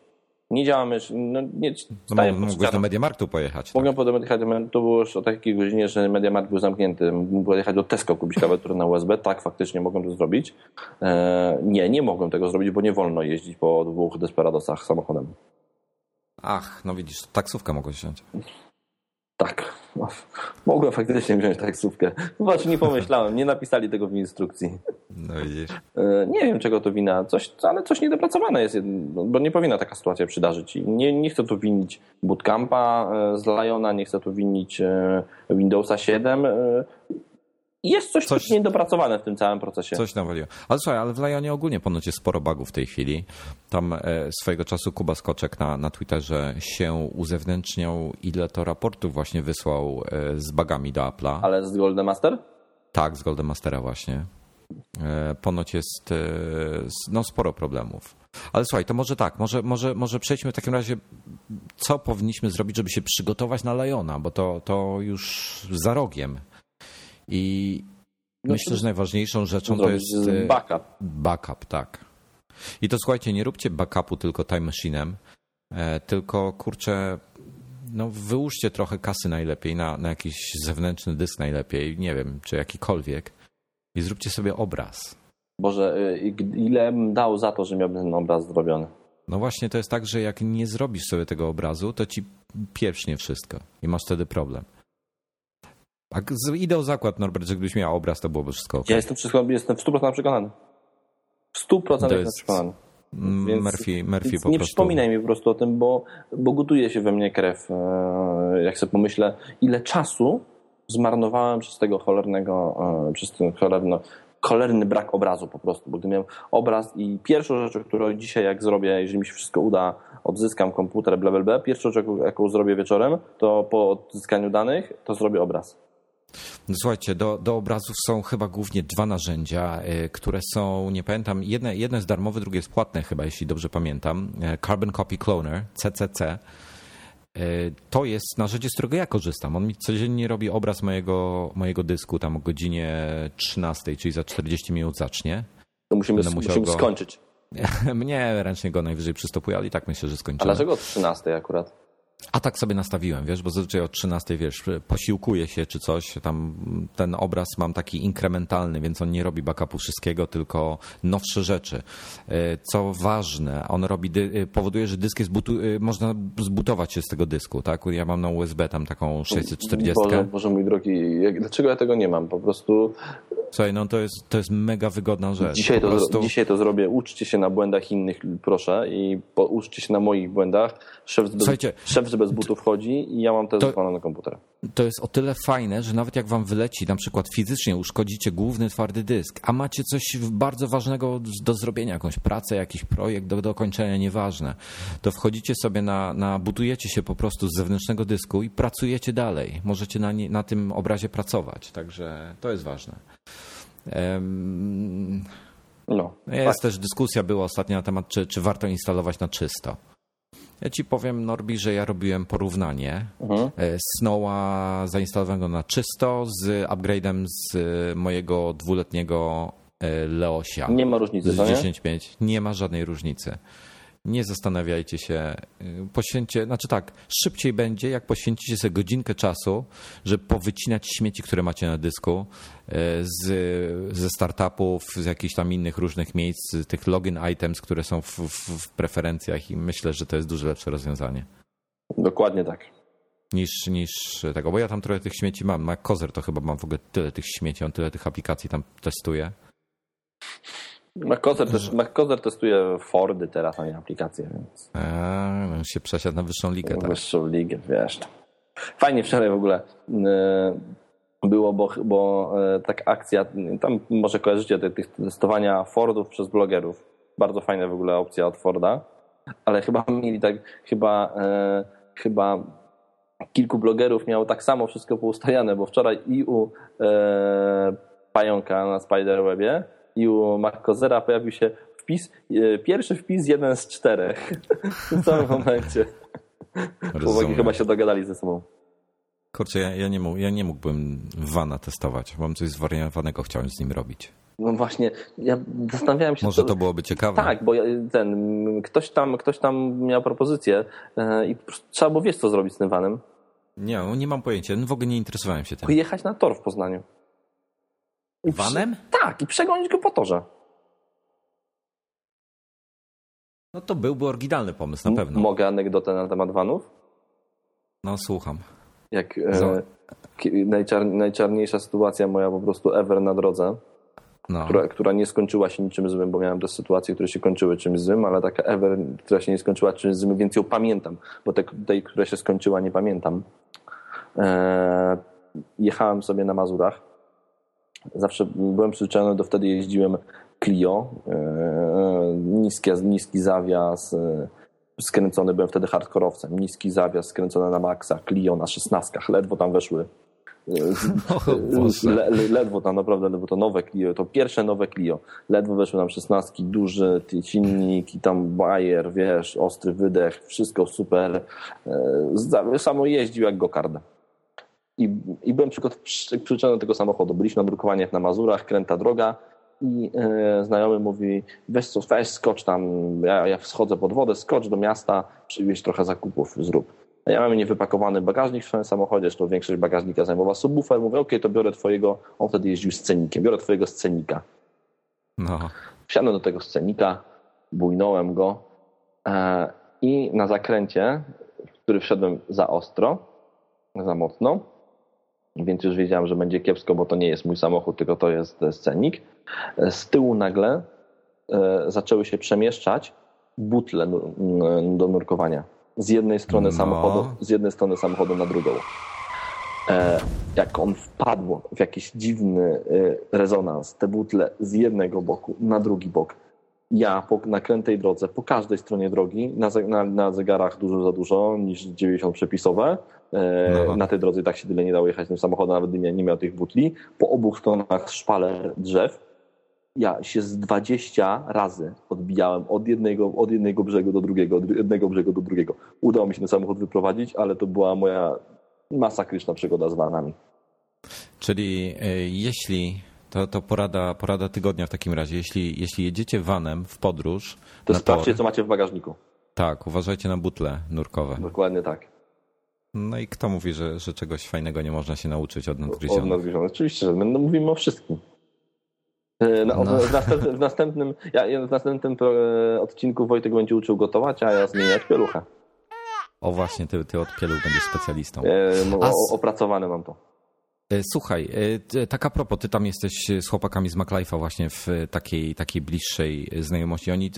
Nie działa mysz, no nie, No, mógłbyś do. Mediamarktu pojechać. Tak? Mogłem podjechać, to było już o takiej godzinie, że Mediamarkt był zamknięty. Mógłbym pojechać do Tesco, kupić klawiaturę na USB. Tak, faktycznie mogłem to zrobić. E, nie, nie mogłem tego zrobić, bo nie wolno jeździć po dwóch Desperadosach samochodem. Ach, no widzisz, taksówkę mogłeś wziąć. Tak. No, mogłem faktycznie wziąć taksówkę. Zobacz, nie pomyślałem, nie napisali tego w instrukcji. No widzisz. E, Nie wiem, czego to wina, coś, ale coś niedopracowane jest, no, bo nie powinna taka sytuacja przydarzyć. I nie, nie chcę tu winić Bootcampa e, z Liona, nie chcę tu winić e, Windowsa 7. Jest coś, Coś- niedopracowane w tym całym procesie. Coś nawaliło. Ale słuchaj, ale w Lionie ogólnie ponoć jest sporo bugów w tej chwili. Tam e, swojego czasu Kuba Skoczek na, na Twitterze się uzewnętrzniał, ile to raportów właśnie wysłał e, z bugami do Apple'a. Ale z Golden Master? Tak, z Golden Mastera właśnie. E, Ponoć jest no, sporo problemów. Ale słuchaj, to może tak, może, może, może przejdźmy w takim razie, co powinniśmy zrobić, żeby się przygotować na Liona, bo to, to już za rogiem. I No myślę, że najważniejszą rzeczą to jest e, backup. backup, tak. I to słuchajcie, nie róbcie backupu tylko Time Machine'em, e, tylko kurczę, no wyłóżcie trochę kasy najlepiej na, na jakiś zewnętrzny dysk najlepiej, nie wiem, czy jakikolwiek i zróbcie sobie obraz. Boże, y, ile bym dał za to, że miałbym ten obraz zrobiony? No właśnie to jest tak, że jak nie zrobisz sobie tego obrazu, to ci pieprznie wszystko i masz wtedy problem. A z- idę o zakład, Norbert, że gdybyś miał obraz, to byłoby wszystko ok. Ja jestem, wszystko, jestem w 100% przekonany. W 100% To jestem jest- przekonany. Więc- Murphy, Murphy Więc po nie prostu... przypominaj mi po prostu o tym, bo, bo gotuje się we mnie krew. e, Jak sobie pomyślę, ile czasu zmarnowałem przez tego cholernego, e, przez ten cholerno, cholerny brak obrazu po prostu, bo gdy miałem obraz i pierwszą rzeczą, którą dzisiaj jak zrobię, jeżeli mi się wszystko uda, odzyskam komputer, bla, bla, bla, pierwszą rzeczą, jaką zrobię wieczorem, to po odzyskaniu danych, to zrobię obraz. No Słuchajcie, do, do obrazów są chyba głównie dwa narzędzia, y, które są, nie pamiętam, jedne, jedno jest darmowe, drugie jest płatne chyba, jeśli dobrze pamiętam. E, Carbon Copy Cloner, CCC. To jest narzędzie, z którego ja korzystam. On mi codziennie robi obraz mojego, mojego dysku tam o godzinie 13, czyli za 40 minut zacznie. To musimy, musimy go... skończyć. Mnie ręcznie go najwyżej przystopuje, ale i tak myślę, że skończymy. A dlaczego o 13 akurat? A tak sobie nastawiłem, wiesz, bo zazwyczaj o 13, wiesz, posiłkuje się czy coś, tam ten obraz mam taki inkrementalny, więc on nie robi backupu wszystkiego, tylko nowsze rzeczy. E, co ważne, on robi, e, powoduje, że dysk jest, butu, e, można zbutować się z tego dysku, tak? Ja mam na USB tam taką 640. Boże, Boże mój drogi, dlaczego ja tego nie mam? Po prostu... Słuchaj, no to jest, to jest mega wygodna rzecz. Dzisiaj to, prostu... dzisiaj to zrobię, uczcie się na błędach innych, proszę, i po, uczcie się na moich błędach. Szef, Słuchajcie, szef bez butów chodzi i ja mam też to, na komputer. To jest o tyle fajne, że nawet jak wam wyleci, na przykład fizycznie uszkodzicie główny twardy dysk, a macie coś bardzo ważnego do zrobienia, jakąś pracę, jakiś projekt do dokończenia, nieważne, to wchodzicie sobie na, na butujecie się po prostu z zewnętrznego dysku i pracujecie dalej. Możecie na, nie, na tym obrazie pracować, także to jest ważne. Um, no, jest tak. też dyskusja była ostatnio na temat, czy, czy warto instalować na czysto. Ja ci powiem, Norbi, że ja robiłem porównanie mhm. E, Snowa zainstalowanego na czysto z upgrade'em z mojego dwuletniego e, Leosia. Nie ma różnicy, z 10.5. Nie ma żadnej różnicy nie zastanawiajcie się, y, poświęćcie, znaczy tak, szybciej będzie, jak poświęcicie sobie godzinkę czasu, żeby powycinać śmieci, które macie na dysku y, z, ze startupów, z jakichś tam innych różnych miejsc, z tych login items, które są w, w, w preferencjach i myślę, że to jest dużo lepsze rozwiązanie. Dokładnie tak. Niż, niż tego, bo ja tam trochę tych śmieci mam. Na Kozer to chyba mam w ogóle tyle tych śmieci, on tyle tych aplikacji tam testuje. MacCozer, też, MacCozer testuje Fordy teraz, a nie aplikacje, więc... A, no się przesiadł na wyższą ligę, tak? Wyższą ligę, wiesz. Fajnie wczoraj w ogóle y, było, bo, bo y, tak akcja, tam może kojarzycie tych testowania Fordów przez blogerów. Bardzo fajna w ogóle opcja od Forda, ale chyba mieli tak, chyba, y, chyba kilku blogerów miało tak samo wszystko poustawiane, bo wczoraj i u Pająka na Spiderwebie i u MacCozera pojawił się wpis, e, pierwszy wpis jeden z czterech w tym momencie. Chłopaki chyba się dogadali ze sobą. Kurczę, ja, ja, nie mógł, ja nie mógłbym Wana testować. Mam coś zwariowanego chciałem z nim robić. No właśnie, ja zastanawiałem się... Może to, to byłoby ciekawe. Tak, bo ten, ktoś tam, ktoś tam miał propozycję e, i trzeba było wiesz co zrobić z tym Vanem. Nie, no nie mam pojęcia, w ogóle nie interesowałem się tym. Jechać na tor w Poznaniu. Vanem? Tak, i przegonić go po torze. No to byłby oryginalny pomysł, na pewno. Mogę anegdotę na temat vanów? No, słucham. Jak e, najczar, najczarniejsza sytuacja moja po prostu ever na drodze, no. która, która nie skończyła się niczym złym, bo miałem też sytuacje, które się kończyły czymś złym, ale taka ever, która się nie skończyła czymś złym, więc ją pamiętam, bo te, tej, która się skończyła, nie pamiętam. E, jechałem sobie na Mazurach Zawsze byłem przyzwyczajony do wtedy jeździłem Clio, e, niski, niski zawias, e, skręcony, byłem wtedy hardkorowcem, niski zawias skręcony na maksa, Clio na szesnastkach, ledwo tam weszły le, le, ledwo tam naprawdę, ledwo to nowe Clio, to pierwsze nowe Clio. Ledwo weszły nam szesnastki, duży silnik i tam bajer, wiesz, ostry wydech, wszystko super. E, samo jeździł jak gokarda. I, i byłem do tego samochodu. Byliśmy na drukowaniach na Mazurach, kręta droga i e, znajomy mówi, weź co, weź skocz tam, ja, ja schodzę pod wodę, skocz do miasta, przywieź trochę zakupów, zrób. A ja mam niewypakowany bagażnik w swoim samochodzie, zresztą większość bagażnika zajmowała subwoofer. Mówię, okej, okay, to biorę twojego, on wtedy jeździł scenikiem, biorę twojego scenika. No. Wsiadłem do tego scenika, bujnąłem go e, i na zakręcie, w który wszedłem za ostro, za mocno, więc już wiedziałem, że będzie kiepsko, bo to nie jest mój samochód, tylko to jest scenik. Z tyłu nagle e, zaczęły się przemieszczać butle do nurkowania. Z jednej strony no. samochodu, z jednej strony samochodu na drugą. E, jak on wpadł w jakiś dziwny e, rezonans, te butle z jednego boku na drugi bok, ja po nakrętej drodze, po każdej stronie drogi, na, na, na zegarach dużo za dużo niż 90 przepisowe, e, no. na tej drodze tak się tyle nie dało jechać tym samochodem, nawet nie, nie miał tych butli. Po obu stronach szpale drzew. ja się z 20 razy odbijałem od jednego, od jednego brzegu do drugiego, od jednego brzegu do drugiego. Udało mi się ten samochód wyprowadzić, ale to była moja masakryczna przygoda z vanami. Czyli e, jeśli to, to porada, porada tygodnia w takim razie. Jeśli, jeśli jedziecie vanem w podróż. To sprawdźcie, co macie w bagażniku. Tak, uważajcie na butle nurkowe. Dokładnie tak. No i kto mówi, że, że czegoś fajnego nie można się nauczyć od nadgryzionych? Od nadgryzionych. Oczywiście, że no, mówimy o wszystkim. E, no. W, następnym, w, następnym, ja, w następnym e, odcinku Wojtek będzie uczył gotować, a ja zmieniać pieluchę. O właśnie, ty, ty od pieluch będziesz specjalistą. E, no, o, opracowane mam to. E, słuchaj, e, tak a propos, ty tam jesteś z chłopakami z MacLife'a właśnie w takiej, takiej bliższej znajomości. Oni, e,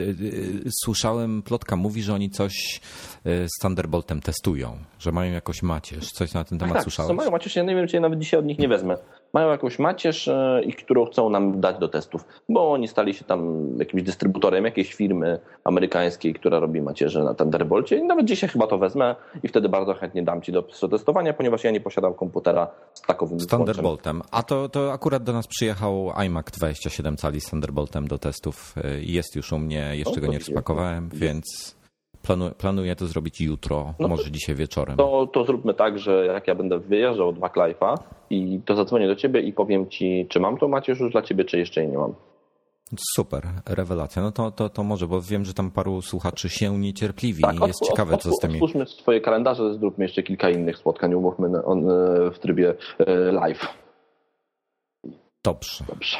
słyszałem, plotka mówi, że oni coś z Thunderboltem testują, że mają jakąś macierz. Coś na ten temat tak, słyszałeś? Tak, mają macierz, ja nie wiem, czy ja nawet dzisiaj od nich nie wezmę. Mają jakąś macierz, i którą chcą nam dać do testów, bo oni stali się tam jakimś dystrybutorem jakiejś firmy amerykańskiej, która robi macierze na Thunderbolcie i nawet dzisiaj chyba to wezmę i wtedy bardzo chętnie dam ci do testowania, ponieważ ja nie posiadam komputera z takowym z Thunderboltem. A to, to akurat do nas przyjechał iMac 27 cali z Thunderboltem do testów. Y, jest już u mnie, jeszcze go nie rozpakowałem, więc planuję, planuję to zrobić jutro, no może dzisiaj wieczorem. To, to zróbmy tak, że jak ja będę wyjeżdżał od MacLife'a i to zadzwonię do ciebie i powiem ci, czy mam to macierz już dla ciebie, czy jeszcze jej nie mam. Super, rewelacja. No to, to, to może, bo wiem, że tam paru słuchaczy się niecierpliwi tak, i jest od, ciekawe, co z tymi... Otwórzmy swoje kalendarze, zróbmy jeszcze kilka innych spotkań, umówmy on, e, w trybie e, live. Dobrze. Dobrze.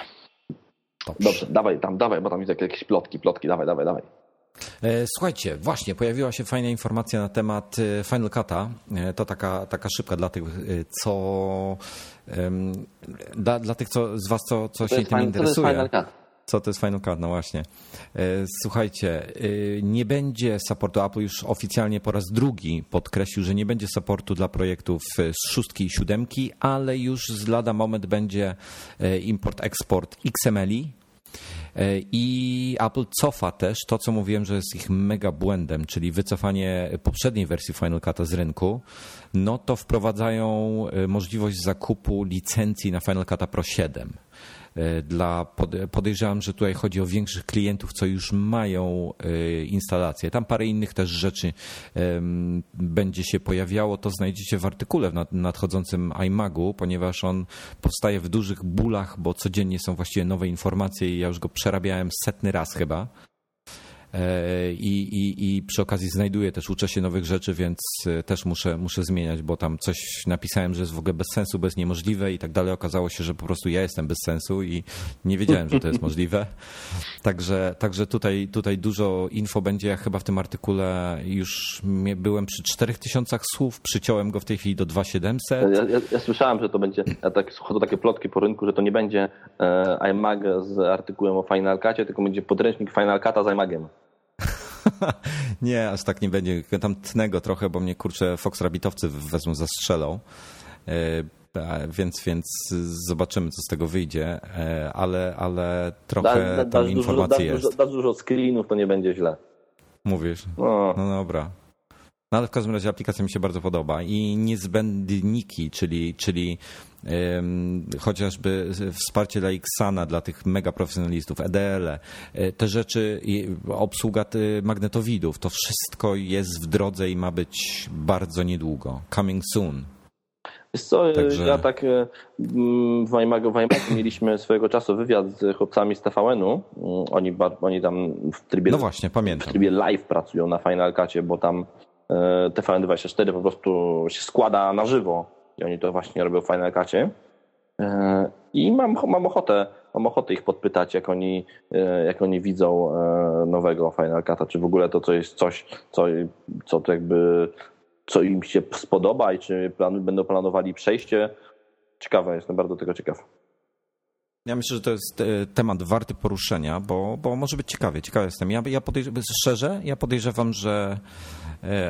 Dobrze. Dobrze, dawaj tam, dawaj, bo tam widzę jakieś plotki, plotki, dawaj, dawaj, dawaj. E, słuchajcie, właśnie pojawiła się fajna informacja na temat Final Cut'a. To taka, taka szybka dla tych, co dla, dla tych co, z was, co, co się tym interesuje. Co to jest Final Cut? No właśnie. E, słuchajcie, e, nie będzie supportu. Apple już oficjalnie po raz drugi podkreślił, że nie będzie supportu dla projektów z szóstki i siódemki, ale już z lada moment będzie e, import-eksport XML-i, i Apple cofa też to, co mówiłem, że jest ich mega błędem, czyli wycofanie poprzedniej wersji Final Cut z rynku. No to wprowadzają możliwość zakupu licencji na Final Cut Pro 7. E, dla, podejrzewam, że tutaj chodzi o większych klientów, co już mają e, instalację. Tam parę innych też rzeczy będzie się pojawiało. To znajdziecie w artykule w nadchodzącym iMagu, ponieważ on powstaje w dużych bólach, bo codziennie są właściwie nowe informacje i ja już go przerabiałem setny raz chyba. E, i, i, i przy okazji znajduję też, uczę się nowych rzeczy, więc e, też muszę, muszę zmieniać, bo tam coś napisałem, że jest w ogóle bez sensu, bez niemożliwe i tak dalej. Okazało się, że po prostu ja jestem bez sensu i nie wiedziałem, że to jest możliwe. Także, także tutaj, tutaj dużo info będzie. Ja chyba w tym artykule już byłem przy 4000 słów, przyciąłem go w tej chwili do 2700. Ja, ja, ja słyszałem, że to będzie, ja tak, chodzą takie plotki po rynku, że to nie będzie e, iMag z artykułem o Final Cutie, tylko będzie podręcznik Final Cut'a z iMagiem. nie, aż tak nie będzie. Tam tnę go trochę, bo mnie kurczę Fox Rabbitowcy wezmą, zastrzelą. E, więc, więc zobaczymy, co z tego wyjdzie, e, ale, ale trochę da, da, tam informacji jest. Dasz dużo screenów, to nie będzie źle. Mówisz? No, no dobra. No ale w każdym razie aplikacja mi się bardzo podoba i niezbędniki, czyli, czyli chociażby wsparcie dla Xana, dla tych mega profesjonalistów, EDL, -e, te rzeczy, obsługa magnetowidów, to wszystko jest w drodze i ma być bardzo niedługo. Coming soon. Wiesz co, Także... ja tak e, w Weimagu, w Weimagu mieliśmy swojego czasu wywiad z chłopcami z TVN-u. Oni, oni tam w trybie, no właśnie, pamiętam. w trybie live pracują na Final Cutie, bo tam e, TVN24 po prostu się składa na żywo i oni to właśnie robią w Final Cutie. E, I mam, mam, ochotę, mam ochotę ich podpytać, jak oni, e, jak oni widzą e, nowego Final Cut'a, czy w ogóle to, to jest coś, co, co to jakby, co im się spodoba i czy plan, będą planowali przejście. Ciekawe, jestem bardzo tego ciekaw. Ja myślę, że to jest temat warty poruszenia, bo, bo może być ciekawie. Ciekawy jestem. Ja, ja szczerze, ja podejrzewam, że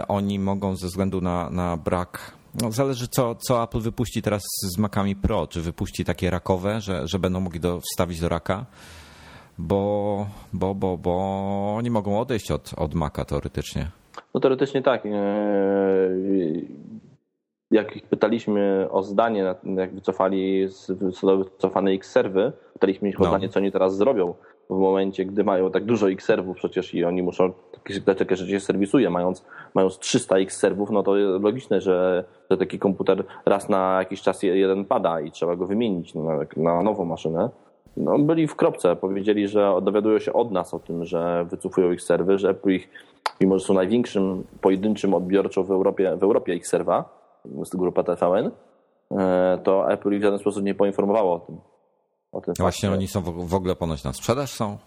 oni mogą ze względu na, na brak no, zależy, co, co Apple wypuści teraz z Macami Pro. Czy wypuści takie rakowe, że, że będą mogli do, wstawić do raka? Bo, bo, bo, bo oni mogą odejść od, od Maca teoretycznie. No teoretycznie tak. Jak ich pytaliśmy o zdanie, jak wycofali wycofane X-serwy, Pytaliśmy ich o No. zdanie, co oni teraz zrobią w momencie, gdy mają tak dużo X-serwów przecież i oni muszą, takie, rzeczy się serwisuje, mając, mając 300 X-serwów, no to logiczne, że, że taki komputer raz na jakiś czas je- jeden pada i trzeba go wymienić na, na nową maszynę. No, byli w kropce, powiedzieli, że dowiadują się od nas o tym, że wycofują ich serwy, że Apple ich, mimo że są największym pojedynczym odbiorcą w Europie, w Europie ich serwa, grupa TVN, e, to Apple ich w żaden sposób nie poinformowało o tym. O tym Właśnie fakcie. oni są w ogóle ponoć na sprzedaż są.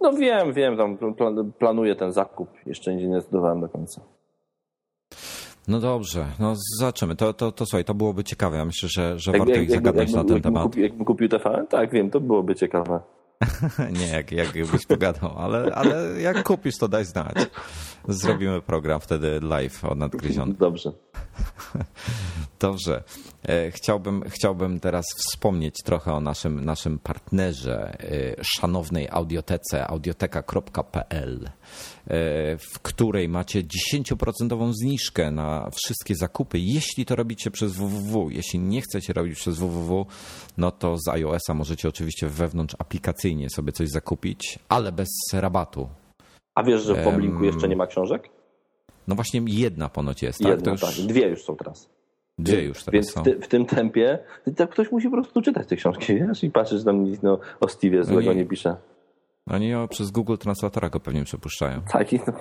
No wiem, wiem, tam pla- planuję ten zakup. Jeszcze nie zdecydowałem do końca. No dobrze, no zobaczymy. To, to, to słuchaj, to byłoby ciekawe. Ja myślę, że, że Jak- warto jak- ich zagadnąć na jakby- ten temat. Kupił, jakbym kupił TVN? Tak, wiem, to byłoby ciekawe. Nie, jak, jakbyś pogadał, ale, ale jak kupisz, to daj znać. Zrobimy program wtedy live o nadgryzionym. Dobrze. Dobrze. E, Chciałbym, chciałbym teraz wspomnieć trochę o naszym, naszym partnerze, e, szanownej audiotece, audioteka.pl, e, w której macie 10% zniżkę na wszystkie zakupy, jeśli to robicie przez www. Jeśli nie chcecie robić przez www, no to z iOS-a możecie oczywiście wewnątrz aplikacyjnie sobie coś zakupić, ale bez rabatu. A wiesz, że w Em, Poblinku jeszcze nie ma książek? No właśnie jedna ponoć jest, tak? Jedna, już tak. Dwie już są teraz. dwie już teraz Więc są. w, ty, w tym tempie to ktoś musi po prostu czytać te książki, wiesz? I patrzeć, że tam nic no, o Steve'ie złego nie- nie pisze. Oni o, przez Google Translatora go pewnie przepuszczają. Taki, no,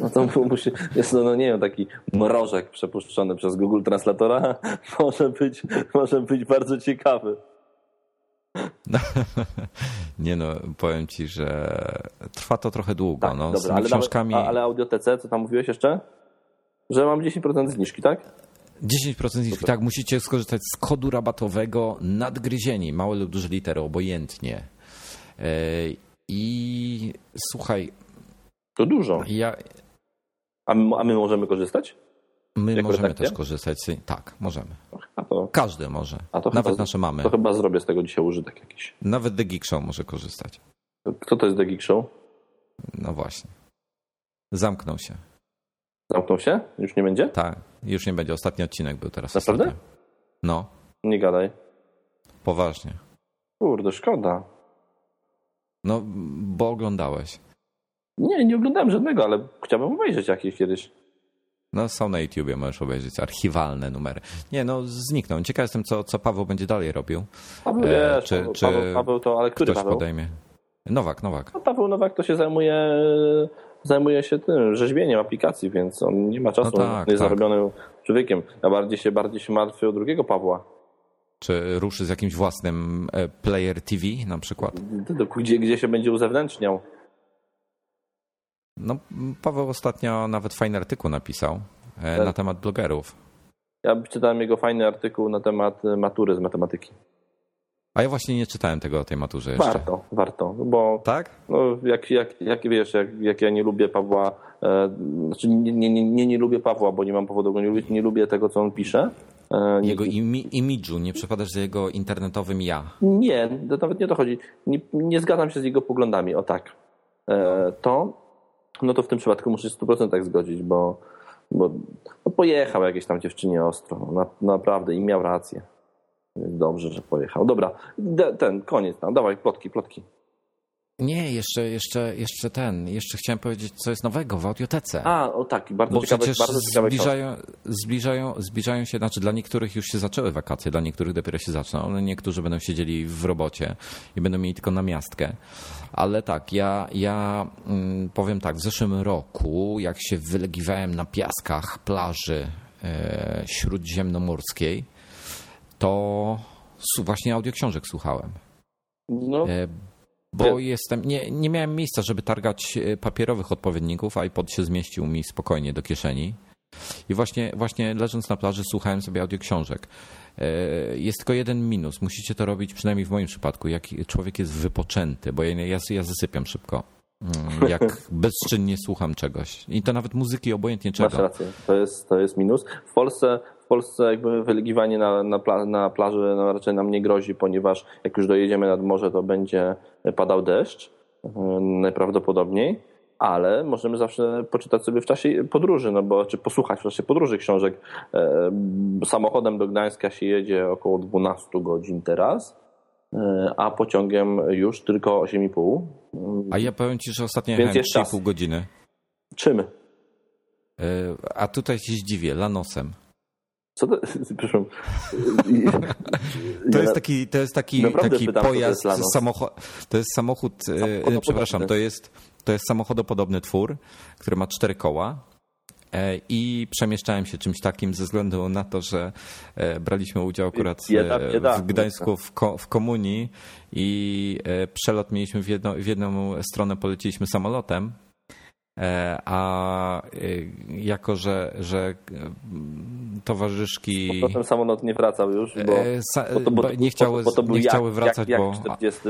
no to musi, jest, no, no nie wiem, taki mrożek przepuszczony przez Google Translatora może być, może być bardzo ciekawy. Nie no, powiem ci, że trwa to trochę długo. Tak, no, z dobra, tymi ale, książkami nawet, ale audiotece, co tam mówiłeś jeszcze? Że mam 10% zniżki, tak? 10% zniżki. Tak, musicie skorzystać z kodu rabatowego nadgryzieni, małe lub duże litery, obojętnie. E, I słuchaj, To dużo. ja, A my, a my możemy korzystać? My Jako możemy redakcja? też korzystać. z- Tak, możemy. To, Każdy może. Nawet chyba, nasze mamy. To chyba zrobię z tego dzisiaj użytek jakiś. Nawet The Geek Show może korzystać. Kto to jest The Geek Show? No właśnie. Zamknął się. Zamknął się? Już nie będzie? Tak, już nie będzie. Ostatni odcinek był teraz. Naprawdę? Ostatnio. No, Nie gadaj. poważnie. Kurde, szkoda. No, bo oglądałeś. Nie, nie oglądałem żadnego, ale chciałbym obejrzeć jakieś kiedyś. No, są na YouTubie, możesz obejrzeć archiwalne numery. Nie, no, znikną. Ciekaw jestem, co, co Paweł będzie dalej robił. Paweł, E, czy- Paweł, czy Paweł, Paweł to, ale który Ktoś Paweł? podejmie. Nowak, Nowak. No, Paweł Nowak to się zajmuje, zajmuje się tym, rzeźbieniem aplikacji, więc on nie ma czasu, No tak, jest tak. zarobionym człowiekiem. Ja bardziej się, bardziej się martwię o drugiego Pawła, Czy ruszy z jakimś własnym e, Player TV na przykład? gdzie, gdzie się będzie uzewnętrzniał. No, Paweł ostatnio nawet fajny artykuł napisał e, Tak. na temat blogerów. Ja czytałem jego fajny artykuł na temat y, matury z matematyki. A ja właśnie nie czytałem tego o tej maturze jeszcze. Warto, warto, bo Tak? no, jak, jak, jak wiesz, jak, jak ja nie lubię Pawła, e, znaczy nie, nie, nie, nie, nie lubię Pawła, bo nie mam powodu go nie lubić, nie lubię tego, co on pisze. E, Jego imi, imidżu, nie przepadasz za jego internetowym ja. Nie, to nawet nie o to chodzi. Nie, nie zgadzam się z jego poglądami, o tak. E, to, no to w tym przypadku muszę się w 100% zgodzić, bo, bo no pojechał jakieś tam dziewczynie ostro. No, na, naprawdę i miał rację. Dobrze, że pojechał. Dobra, ten, koniec. No, dawaj, plotki, plotki. Nie, jeszcze, jeszcze, jeszcze ten, jeszcze chciałem powiedzieć, co jest nowego w audiotece. A, o tak, bardzo Bo ciekawe, bardzo ciekawe zbliżają, zbliżają, zbliżają się, znaczy dla niektórych już się zaczęły wakacje, dla niektórych dopiero się zaczną, ale niektórzy będą siedzieli w robocie i będą mieli tylko namiastkę. Ale tak, ja, ja mm, powiem tak, w zeszłym roku, jak się wylegiwałem na piaskach plaży e, śródziemnomorskiej, to właśnie audioksiążek słuchałem. No, E, Bo jestem, nie, nie miałem miejsca, żeby targać e, papierowych odpowiedników, iPod się zmieścił mi spokojnie do kieszeni. I właśnie, właśnie leżąc na plaży słuchałem sobie audioksiążek. E, Jest tylko jeden minus. Musicie to robić, przynajmniej w moim przypadku, jak człowiek jest wypoczęty, bo ja, ja, ja zasypiam szybko. Mm, Jak bezczynnie słucham czegoś. I to nawet muzyki, obojętnie masz czego. rację, to jest, to jest minus. W Polsce, Polsce jakby wylegiwanie na, na, pla, na plaży no, raczej nam nie grozi, ponieważ jak już dojedziemy nad morze, to będzie padał deszcz yy, najprawdopodobniej, ale możemy zawsze poczytać sobie w czasie podróży, no bo czy posłuchać w czasie podróży książek. E, Samochodem do Gdańska się jedzie około 12 godzin teraz. e, a pociągiem już tylko 8,5. A ja powiem ci, że ostatnio Więc jechałem jest czas. 3,5 godziny. Czym? A tutaj się zdziwię, lanosem. Co to, przepraszam. To jest taki, to jest taki, Naprawdę taki pytam, co to jest pojazd, samochód, to jest samochód, przepraszam, to jest, to jest samochodopodobny twór, który ma cztery koła e, i przemieszczałem się czymś takim ze względu na to, że e, braliśmy udział akurat Bieda, e, bieda. w Gdańsku w, ko, w komunii i przelot mieliśmy w, jedno, w jedną stronę, poleciliśmy samolotem, a e, jako, że, że e, towarzyszki... Potem samolot nie wracał już, bo, E, sa- bo to, bo, bo nie chciały, bo nie jak, chciały wracać, jak, bo jak 40.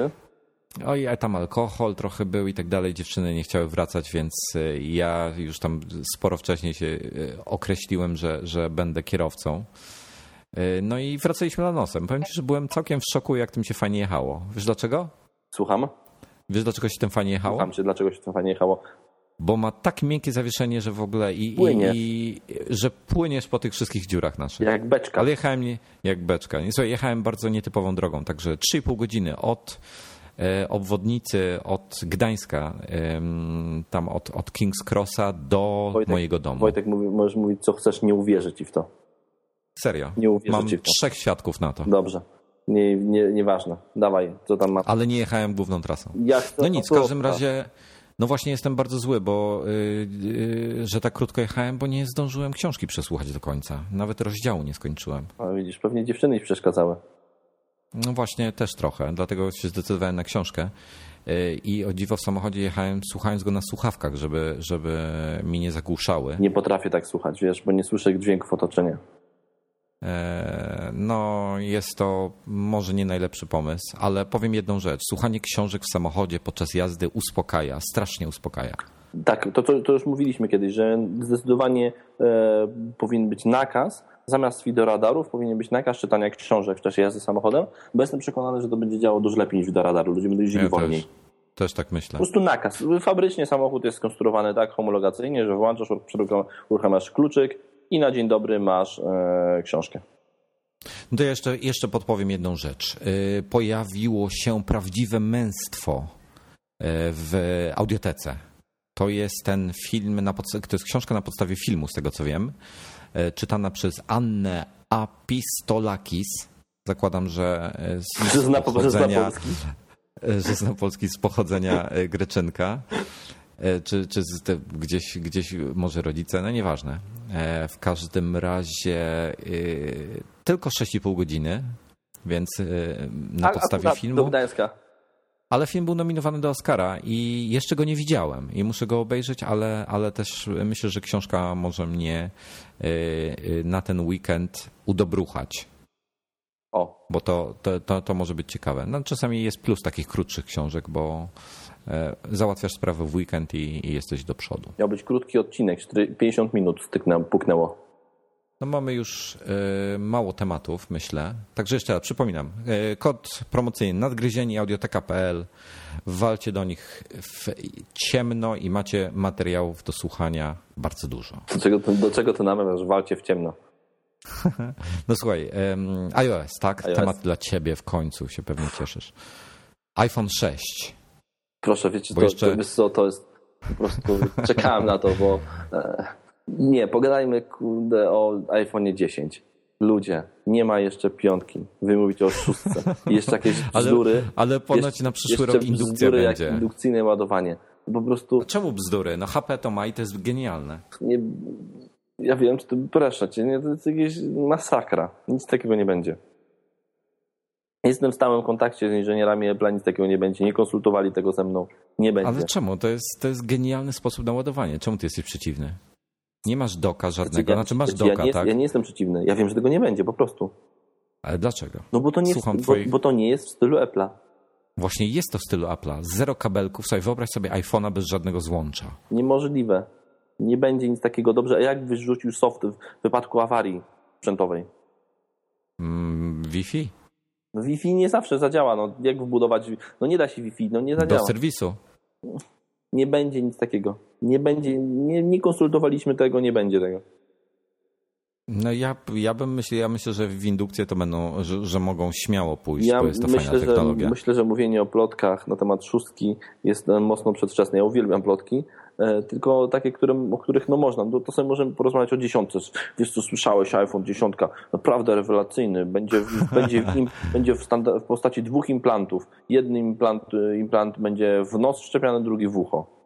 oj, a tam alkohol trochę był i tak dalej. Dziewczyny nie chciały wracać, więc e, ja już tam sporo wcześniej się e, określiłem, że, że będę kierowcą. E, No i wracaliśmy lanosem. Powiem ci, że byłem całkiem w szoku, jak tym się fajnie jechało. Wiesz dlaczego? Słucham? Wiesz dlaczego się tym fajnie jechało? Słucham cię, dlaczego się to fajnie jechało. Bo ma tak miękkie zawieszenie, że w ogóle i, Płynie. i, że płyniesz po tych wszystkich dziurach naszych. Jak beczka. Ale jechałem nie, jak beczka. Nie, Słuchaj, jechałem bardzo nietypową drogą, także 3,5 godziny od e, obwodnicy, od Gdańska, em, tam od, od King's Crossa do Wojtek- mojego domu. Wojtek, mówi, możesz mówić co chcesz, nie uwierzę ci w to. Serio. Nie uwierzę Mam ci w to. trzech świadków na to. Dobrze. Nie, nie, nieważne. Dawaj, co tam ma. Ale nie jechałem główną trasą. Jak to- No nic, w każdym razie, no właśnie jestem bardzo zły, bo y, y, że tak krótko jechałem, bo nie zdążyłem książki przesłuchać do końca. Nawet rozdziału nie skończyłem. A widzisz, pewnie dziewczyny ci przeszkadzały. No właśnie, też trochę, dlatego się zdecydowałem na książkę. Yy, I o dziwo w samochodzie jechałem słuchając go na słuchawkach, żeby, żeby mi nie zagłuszały. Nie potrafię tak słuchać, wiesz, bo nie słyszę dźwięków otoczenia. E, No, jest to może nie najlepszy pomysł, ale powiem jedną rzecz. Słuchanie książek w samochodzie podczas jazdy uspokaja, strasznie uspokaja. Tak, to, to, to już mówiliśmy kiedyś, że zdecydowanie e, powinien być nakaz, zamiast wideoradarów powinien być nakaz czytania książek w czasie jazdy samochodem, bo jestem przekonany, że to będzie działało dużo lepiej niż wideoradaru. Ludzie będą jeździli Ja wolniej. też, też tak myślę. Po prostu nakaz. Fabrycznie samochód jest skonstruowany tak homologacyjnie, że włączasz, uruchamiasz kluczyk i na dzień dobry masz e, książkę. No to jeszcze, jeszcze podpowiem jedną rzecz. Yy, Pojawiło się prawdziwe męstwo yy, w audiotece. To jest ten film, na to jest książka na podstawie filmu, z tego co wiem, czytana przez Annę Apistolakis. Zakładam, że z Że zna, pochodzenia, polski. że zna polski z pochodzenia Greczynka. Czy, czy z te, gdzieś, gdzieś może rodzice, no nieważne. E, W każdym razie yy, tylko 6,5 godziny, więc yy, na podstawie filmu. Ale film był nominowany do Oscara i jeszcze go nie widziałem i muszę go obejrzeć, ale, ale też myślę, że książka może mnie yy, na ten weekend udobruchać, O, bo to, to, to, to może być ciekawe. No, czasami jest plus takich krótszych książek, bo załatwiasz sprawę w weekend i, i jesteś do przodu. miał być krótki odcinek, 4 50 minut styknę, puknęło. No mamy już e, mało tematów, myślę. Także jeszcze raz przypominam. e, Kod promocyjny nadgryzieni audioteka.pl. Walcie do nich w ciemno i macie materiałów do słuchania bardzo dużo. Do czego, to- do czego to namawiasz? Walcie w ciemno. No słuchaj, iOS, tak? iOS. Temat dla ciebie w końcu, się pewnie cieszysz. iPhone 6. Proszę, wiecie, Bo to, jeszcze- to, co, to jest po prostu, czekałem na to, bo e, nie, pogadajmy kurde o iPhone 10. Ludzie, nie ma jeszcze piątki. Wy mówicie o szóstce. Jeszcze jakieś Ale, bzdury. ale ponoć jeszcze, na przyszły rok indukcja bzdury jak będzie. indukcyjne ładowanie. Po prostu Czemu bzdury? No HP to ma i to jest genialne. nie, ja wiem, czy to proszę cię, nie, to jest jakieś masakra. Nic takiego nie będzie. Jestem w stałym kontakcie z inżynierami Apple, nic takiego nie będzie. Nie konsultowali tego ze mną. Nie będzie. Ale czemu? To jest, to jest genialny sposób na ładowanie. Czemu ty jesteś przeciwny? Nie masz doka żadnego, ja, znaczy masz ja, doka, nie, tak? ja nie jestem przeciwny. Ja wiem, że tego nie będzie, po prostu. Ale dlaczego? No bo to nie, Słucham bo, twoich- bo to nie jest w stylu Apple'a. Właśnie jest to w stylu Apple'a. Zero kabelków. Sobie wyobraź sobie iPhone'a bez żadnego złącza. Niemożliwe. Nie będzie nic takiego. Dobrze, a jak wyrzucił soft w wypadku awarii sprzętowej? Mm, Wi-Fi? No Wi-Fi nie zawsze zadziała. No, jak wbudować? No nie da się Wi-Fi, no nie Do zadziała. serwisu. Nie będzie nic takiego. Nie będzie, nie, nie konsultowaliśmy tego, nie będzie tego. No ja, ja bym myślał, ja myślę, że w indukcję to będą, że, że mogą śmiało pójść, Ja bo jest to myślę, fajna technologia. że, myślę, że mówienie o plotkach na temat szóstki jest e, mocno przedwczesne. Ja uwielbiam plotki, tylko takie, którym, o których no można. No to sobie możemy porozmawiać o dziesiątce. Wiesz co, słyszałeś, iPhone dziesiątka, naprawdę rewelacyjny. Będzie, w, będzie, w, im, będzie w, w postaci dwóch implantów. Jeden implant, e, implant będzie w nos szczepiany, drugi w ucho.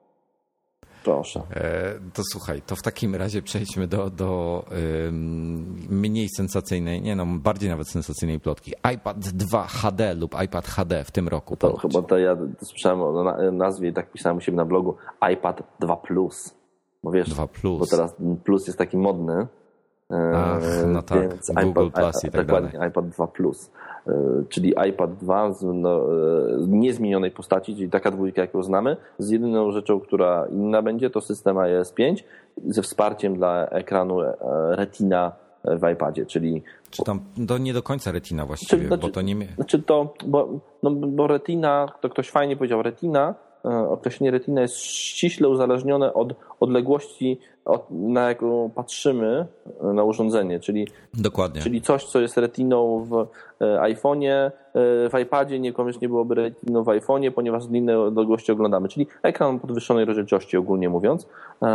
Proszę. E, To słuchaj, to w takim razie przejdźmy do, do mniej sensacyjnej, nie no, bardziej nawet sensacyjnej plotki. iPad 2 HD lub iPad HD w tym roku. To ponoć. chyba to ja słyszałem o na- nazwie i tak pisałem u siebie na blogu iPad 2 Plus. Bo wiesz, 2 Plus. bo teraz Plus jest taki modny. e, Ach, no tak, więc Google Plus i tak dokładnie, iPad 2 Plus. E, Czyli iPad 2 z no, e, niezmienionej postaci, czyli taka dwójka, jak ją znamy, z jedyną rzeczą, która inna będzie, to system iOS 5 ze wsparciem dla ekranu e, Retina w iPadzie, czyli Czy tam to nie do końca retina właściwie, Znaczy, bo to nie. Znaczy to, bo, no, bo retina, to ktoś fajnie powiedział, retina, określenie retina jest ściśle uzależnione od odległości, od, na jaką patrzymy e, na urządzenie, czyli, Dokładnie. czyli coś, co jest retiną w e, iPhone'ie, e, w iPadzie niekoniecznie byłoby retiną w iPhone'ie, ponieważ z innej odległości oglądamy, czyli ekran podwyższonej rozdzielczości ogólnie mówiąc. E,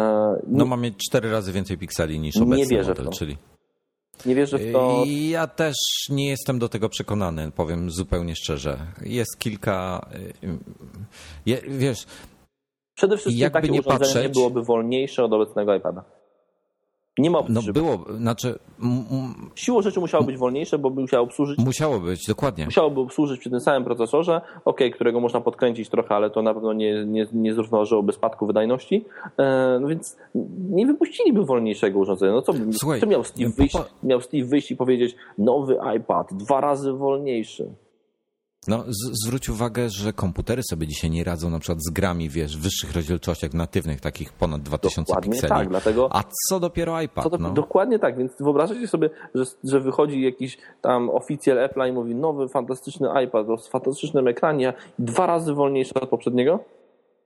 No nie, ma mieć cztery razy więcej pikseli niż Nie obecny wierzę w model, to. czyli. Nie wierzę w to. Ja też nie jestem do tego przekonany, powiem zupełnie szczerze. Jest kilka. y, y, je- Wiesz, Przede wszystkim jakby takie nie urządzenie patrzeć- byłoby wolniejsze od obecnego iPada. Nie ma no było, znaczy Siłą rzeczy musiało być wolniejsze, bo musiało obsłużyć, musiało być, dokładnie. musiałoby obsłużyć przy tym samym procesorze, ok, którego można podkręcić trochę, ale to na pewno nie, nie, nie zrównoważyłoby spadku wydajności, e, no więc nie wypuściliby wolniejszego urządzenia. No co, Słuchaj, co miał, Steve wyjść, miał Steve wyjść i powiedzieć, nowy iPad, dwa razy wolniejszy. No, z, zwróć uwagę, że komputery sobie dzisiaj nie radzą na przykład z grami, wiesz, w wyższych rozdzielczościach natywnych, takich ponad 2000 Dokładnie pikseli. tak, dlatego A co dopiero iPad, Co to, no. Dokładnie tak, więc wyobrażacie sobie, że, że wychodzi jakiś tam oficjel Apple'a i mówi nowy, fantastyczny iPad o fantastycznym ekranie, dwa razy wolniejszy od poprzedniego?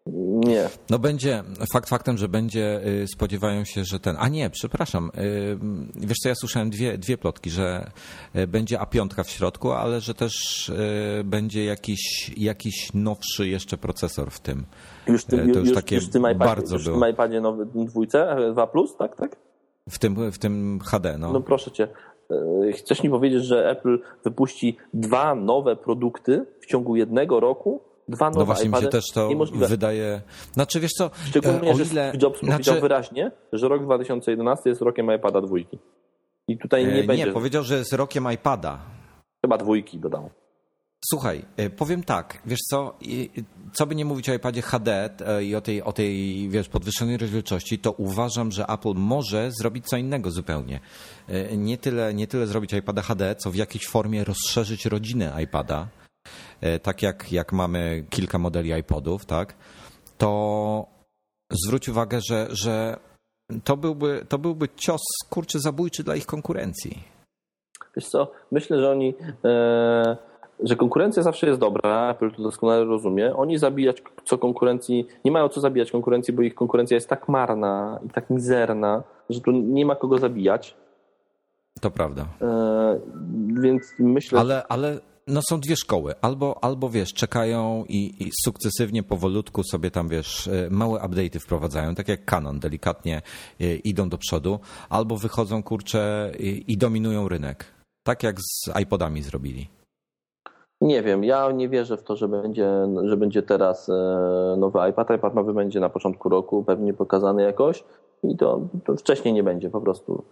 Nie. No będzie, fakt faktem, że będzie, y, spodziewają się, że ten, a nie, przepraszam, y, wiesz co, ja słyszałem dwie, dwie plotki, że y, będzie A5 w środku, ale że też będzie jakiś, jakiś nowszy jeszcze procesor w tym. Już, tym, E, to już już, takie już w tym iPadzie, bardzo już w tym iPadzie nowy, dwójce, 2 Plus, tak, tak? W tym, w tym HD, no. No proszę cię, e, chcesz mi powiedzieć, że Apple wypuści dwa nowe produkty w ciągu jednego roku? Dwa nowe No właśnie mi się iPady? też to Niemożliwe. wydaje. Znaczy wiesz co, Szczególnie, e, o że ile. Jobs powiedział znaczy, wyraźnie, że rok 2011 jest rokiem iPada dwójki. I tutaj nie e, będzie, nie, powiedział, że jest rokiem iPada. chyba dwójki dodał. Słuchaj, e, powiem tak, wiesz co, co by nie mówić o iPadzie HD e, i o tej, o tej wiesz, podwyższonej rozdzielczości, to uważam, że Apple może zrobić co innego zupełnie. Nie tyle, nie tyle zrobić iPada HD, co w jakiejś formie rozszerzyć rodzinę iPada, tak jak, jak mamy kilka modeli iPodów, tak, to zwróć uwagę, że, że to, byłby, to byłby cios kurczy zabójczy dla ich konkurencji. Wiesz co, myślę, że oni, e, że konkurencja zawsze jest dobra, Apple to doskonale rozumie. Oni zabijać co konkurencji, nie mają co zabijać konkurencji, bo ich konkurencja jest tak marna i tak mizerna, że tu nie ma kogo zabijać. To prawda. E, więc myślę, Ale, ale no są dwie szkoły. Albo, albo wiesz, czekają i, i sukcesywnie, powolutku sobie tam, wiesz, e, małe update'y wprowadzają, tak jak Canon, delikatnie e, idą do przodu, albo wychodzą, kurczę, i, i dominują rynek. Tak jak z iPodami zrobili. Nie wiem, ja nie wierzę w to, że będzie, że będzie teraz e, nowy iPad. iPad nowy będzie na początku roku, pewnie pokazany jakoś i to, to wcześniej nie będzie po prostu.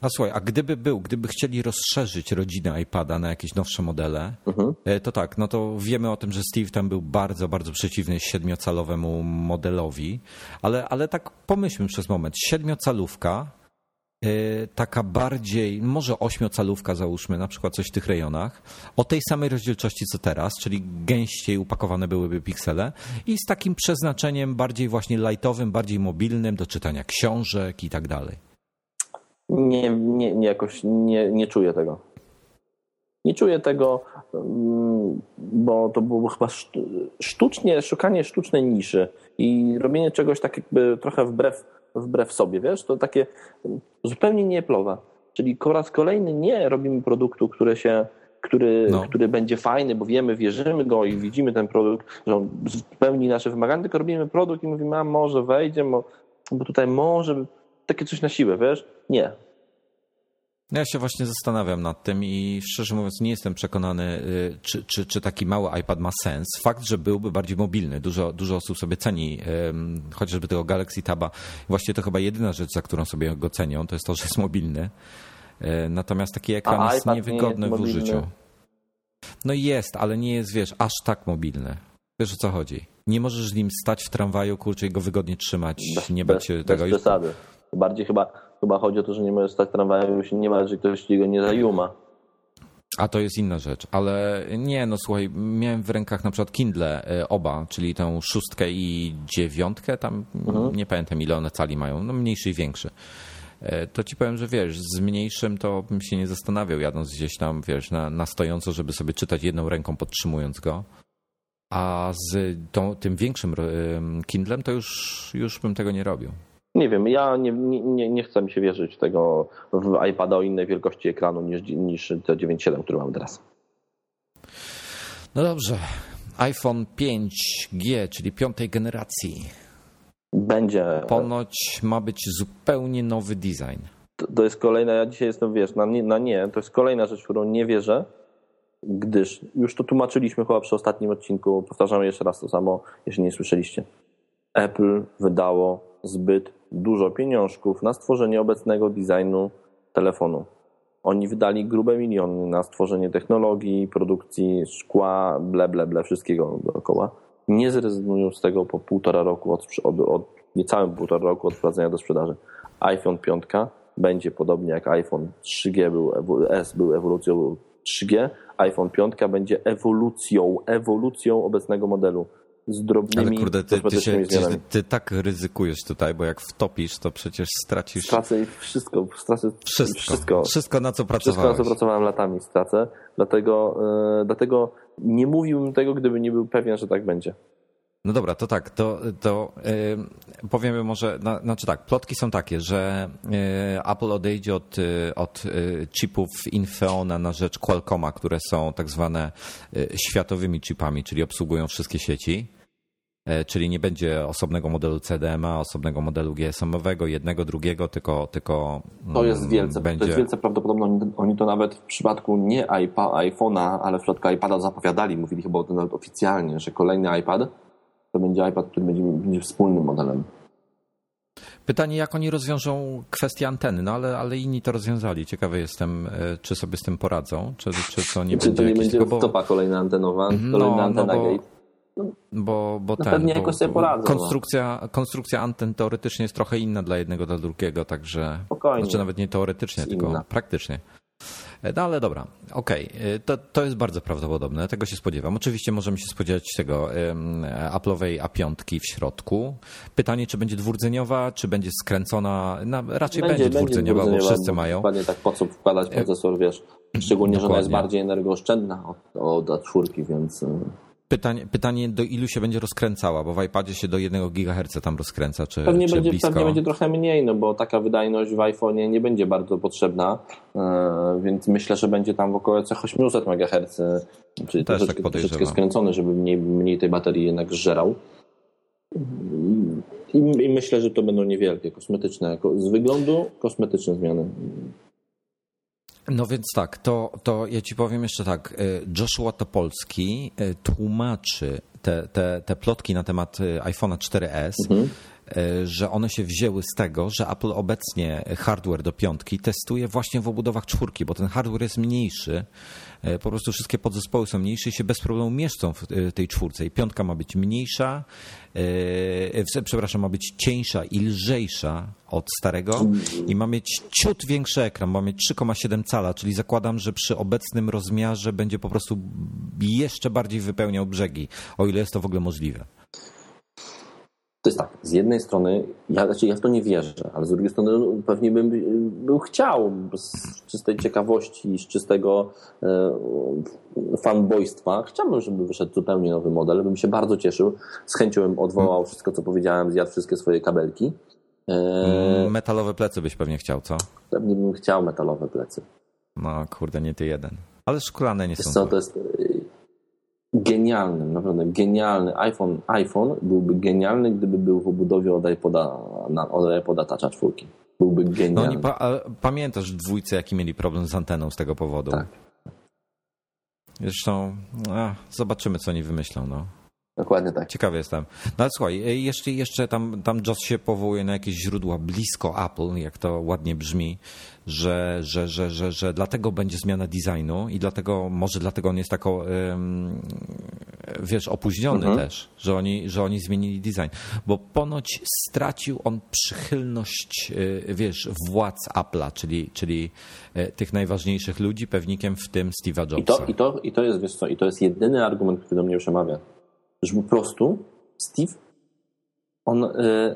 A słuchaj, a gdyby był, gdyby chcieli rozszerzyć rodzinę iPada na jakieś nowsze modele, Mhm. e, to tak, no to wiemy o tym, że Steve tam był bardzo, bardzo przeciwny siedmiocalowemu modelowi, ale, ale tak pomyślmy przez moment, siedmiocalówka, e, taka bardziej, może ośmiocalówka załóżmy, na przykład coś w tych rejonach, o tej samej rozdzielczości co teraz, czyli gęściej upakowane byłyby piksele i z takim przeznaczeniem bardziej właśnie lightowym, bardziej mobilnym do czytania książek i tak dalej. Nie, nie, nie jakoś nie, nie czuję tego. Nie czuję tego, mm, bo to było chyba sztu- sztucznie, szukanie sztucznej niszy i robienie czegoś tak jakby trochę wbrew, wbrew sobie, wiesz, to takie zupełnie nie Apple'owe. Czyli po raz kolejny nie robimy produktu, który się który, No. który będzie fajny, bo wiemy, wierzymy go i widzimy ten produkt, że on spełni nasze wymagania, tylko robimy produkt i mówimy, a może wejdzie, mo- bo tutaj może takie coś na siłę, wiesz? Nie. Ja się właśnie zastanawiam nad tym i szczerze mówiąc nie jestem przekonany, y, czy, czy, czy taki mały iPad ma sens. Fakt, że byłby bardziej mobilny. Dużo, dużo osób sobie ceni chociażby tego Galaxy Taba. Właściwie to chyba jedyna rzecz, za którą sobie go cenią, to jest to, że jest mobilny. Y, Natomiast taki ekran A jest iPad nie niewygodny jest w użyciu. No jest, ale nie jest, wiesz, aż tak mobilny. Wiesz o co chodzi? Nie możesz z nim stać w tramwaju, kurczę, i go wygodnie trzymać, nie bać się bez, tego. Bez przesady. Bardziej chyba, chyba chodzi o to, że nie możesz stać w tramwaju, już nie ma, że ktoś go nie zajuma. A to jest inna rzecz, ale nie, no słuchaj, miałem w rękach na przykład Kindle y, oba, czyli tę szóstkę i dziewiątkę, tam nie pamiętam ile one cali mają, no mniejszy i większy. E, To ci powiem, że wiesz, z mniejszym to bym się nie zastanawiał, jadąc gdzieś tam, wiesz, na, na stojąco, żeby sobie czytać jedną ręką podtrzymując go. A z tą, tym większym y, Kindlem to już, już bym tego nie robił. Nie wiem, ja nie, nie, nie- chcę mi się wierzyć w tego w iPada o innej wielkości ekranu niż, niż te 9.7, który mam teraz. No dobrze, iPhone 5G, czyli piątej generacji. Będzie. Ponoć ma być zupełnie nowy design. To, to jest kolejna, ja dzisiaj jestem, wiesz, na nie, na nie, to jest kolejna rzecz, w którą nie wierzę, gdyż już to tłumaczyliśmy chyba przy ostatnim odcinku, powtarzamy jeszcze raz to samo, jeśli nie słyszeliście. Apple wydało zbyt dużo pieniążków na stworzenie obecnego designu telefonu. Oni wydali grube miliony na stworzenie technologii, produkcji szkła, ble, ble, ble, wszystkiego dookoła. Nie zrezygnują z tego po półtora roku, od, od, od niecałym półtora roku od wprowadzenia do sprzedaży. iPhone 5 będzie podobnie jak iPhone 3G był, S był ewolucją 3G, iPhone 5 będzie ewolucją, ewolucją obecnego modelu z drobnymi Ale kurde, ty, ty, się, ty, ty tak ryzykujesz tutaj, bo jak wtopisz, to przecież stracisz Stracę wszystko, stracę wszystko. wszystko. Wszystko, na co Wszystko, na co pracowałem latami, stracę. Dlatego, e, dlatego nie mówiłbym tego, gdyby nie był pewien, że tak będzie. No dobra, to tak, to, to yy, powiemy może, na, znaczy tak, plotki są takie, że yy, Apple odejdzie od, yy, od yy, chipów Infeona na rzecz Qualcomma, które są tak zwane yy, światowymi chipami, czyli obsługują wszystkie sieci. Yy, Czyli nie będzie osobnego modelu CDMA, osobnego modelu GSM-owego, jednego, drugiego, tylko. tylko To jest mm, wielce, Będzie... to jest wielce prawdopodobne. Oni, oni to nawet w przypadku nie iPhone'a, ale w przypadku iPada zapowiadali, mówili chyba o tym nawet oficjalnie, że kolejny iPad to będzie iPad, który będzie, będzie wspólnym modelem. Pytanie, jak oni rozwiążą kwestię anteny, no ale, ale inni to rozwiązali. Ciekawy jestem, e, czy sobie z tym poradzą, czy, czy to nie Czy będzie to nie będzie tylko bo- kolejna antenowa, No, kolejna no antena bo- gate? Bo, bo No ten, pewnie bo jakoś sobie poradzą, no. konstrukcja, konstrukcja anten teoretycznie jest trochę inna dla jednego, dla drugiego, także. Spokojnie. Znaczy nawet nie teoretycznie, Jest tylko inna. praktycznie. E, No ale dobra, okej, E, to, to jest bardzo prawdopodobne, tego się spodziewam. Oczywiście możemy się spodziewać tego em, Apple'owej A5 w środku. Pytanie, czy będzie dwurdzeniowa, czy będzie skręcona, no, raczej będzie, dwurdzeniowa, bo wszyscy mają. E, Dokładnie tak, po co wkładać procesor, wiesz, szczególnie, że ona jest Dokładnie. bardziej energooszczędna od, od, od czwórki, więc... Pytanie, pytanie, do ilu się będzie rozkręcała, bo w iPadzie się do 1 GHz tam rozkręca, czy, Pewnie czy będzie, blisko. pewnie będzie trochę mniej, no bo taka wydajność w iPhone'ie nie będzie bardzo potrzebna, e, więc myślę, że będzie tam w okolicach 800 MHz, czyli Też tak troszeczkę, podejrzewam. troszeczkę skręcony, żeby mniej, mniej tej baterii jednak zżerał. I, I myślę, że to będą niewielkie, kosmetyczne, z wyglądu kosmetyczne zmiany. No więc tak, to, to ja ci powiem jeszcze tak. y, Joshua Topolski y, tłumaczy te, te, te plotki na temat y, iPhone'a 4S, y, że one się wzięły z tego, że Apple obecnie hardware do piątki testuje właśnie w obudowach czwórki, bo ten hardware jest mniejszy. y, Po prostu wszystkie podzespoły są mniejsze i się bez problemu mieszczą w y, tej czwórce. I piątka ma być mniejsza, przepraszam, ma być cieńsza i lżejsza od starego i ma mieć ciut większy ekran, ma mieć 3,7 cala, czyli zakładam, że przy obecnym rozmiarze będzie po prostu jeszcze bardziej wypełniał brzegi, o ile jest to w ogóle możliwe. To jest tak, z jednej strony, ja, znaczy ja w to nie wierzę, ale z drugiej strony no, pewnie bym y, był chciał z czystej ciekawości, z czystego e, fanboystwa. Chciałbym, żeby wyszedł zupełnie nowy model, bym się bardzo cieszył. Z chęcią bym odwołał wszystko, co powiedziałem, zjadł wszystkie swoje kabelki. E, Metalowe plecy byś pewnie chciał, co? pewnie bym chciał metalowe plecy. No kurde, nie ty jeden. Ale szklane nie Wiesz są co, to jest y, genialny, naprawdę genialny iPhone. iPhone byłby genialny, gdyby był w obudowie od iPoda, na, od iPoda Toucha 4. Byłby No genialny. oni pa, pamiętasz dwójce, jaki mieli problem z anteną z tego powodu. Tak. Zresztą a, zobaczymy, co oni wymyślą. No. Dokładnie tak. Ciekawy jestem. No ale słuchaj, e, jeszcze, jeszcze tam, tam Joss się powołuje na jakieś źródła blisko Apple, jak to ładnie brzmi, że, że, że, że, że dlatego będzie zmiana designu i dlatego, może dlatego on jest tako, ym, wiesz, opóźniony Mhm. też, że oni, że oni zmienili design. Bo ponoć stracił on przychylność, y, wiesz, władz Apple'a, czyli, czyli y, tych najważniejszych ludzi, pewnikiem w tym Steve'a I Jobsa. to, i, to, I to jest, wiesz co, i to jest jedyny argument, który do mnie przemawia. Że po prostu Steve, on y,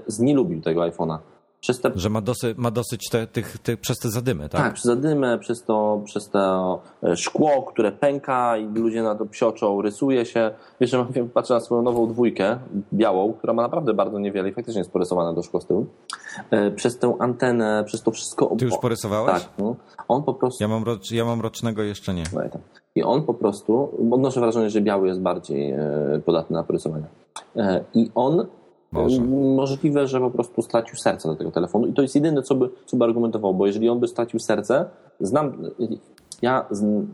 znielubił tego iPhone'a. Te Że ma dosyć, ma dosyć te, tych, tych, przez te zadymy, tak? Tak, przez zadymę, przez to, przez to e, szkło, które pęka i ludzie na to psioczą, rysuje się. Wiesz, że patrzę na swoją nową dwójkę, białą, która ma naprawdę bardzo niewiele i faktycznie jest porysowane do szkła z tyłu. E, Przez tę antenę, przez to wszystko... Ty już porysowałeś? Tak. No. On po prostu... Ja mam, rocz, ja mam rocznego jeszcze nie. Tam. I on po prostu, odnoszę wrażenie, że biały jest bardziej e, podatny na porysowanie. E, I on Może. możliwe, że po prostu stracił serce do tego telefonu i to jest jedyne, co by, co by argumentował, bo jeżeli on by stracił serce, znam, ja z,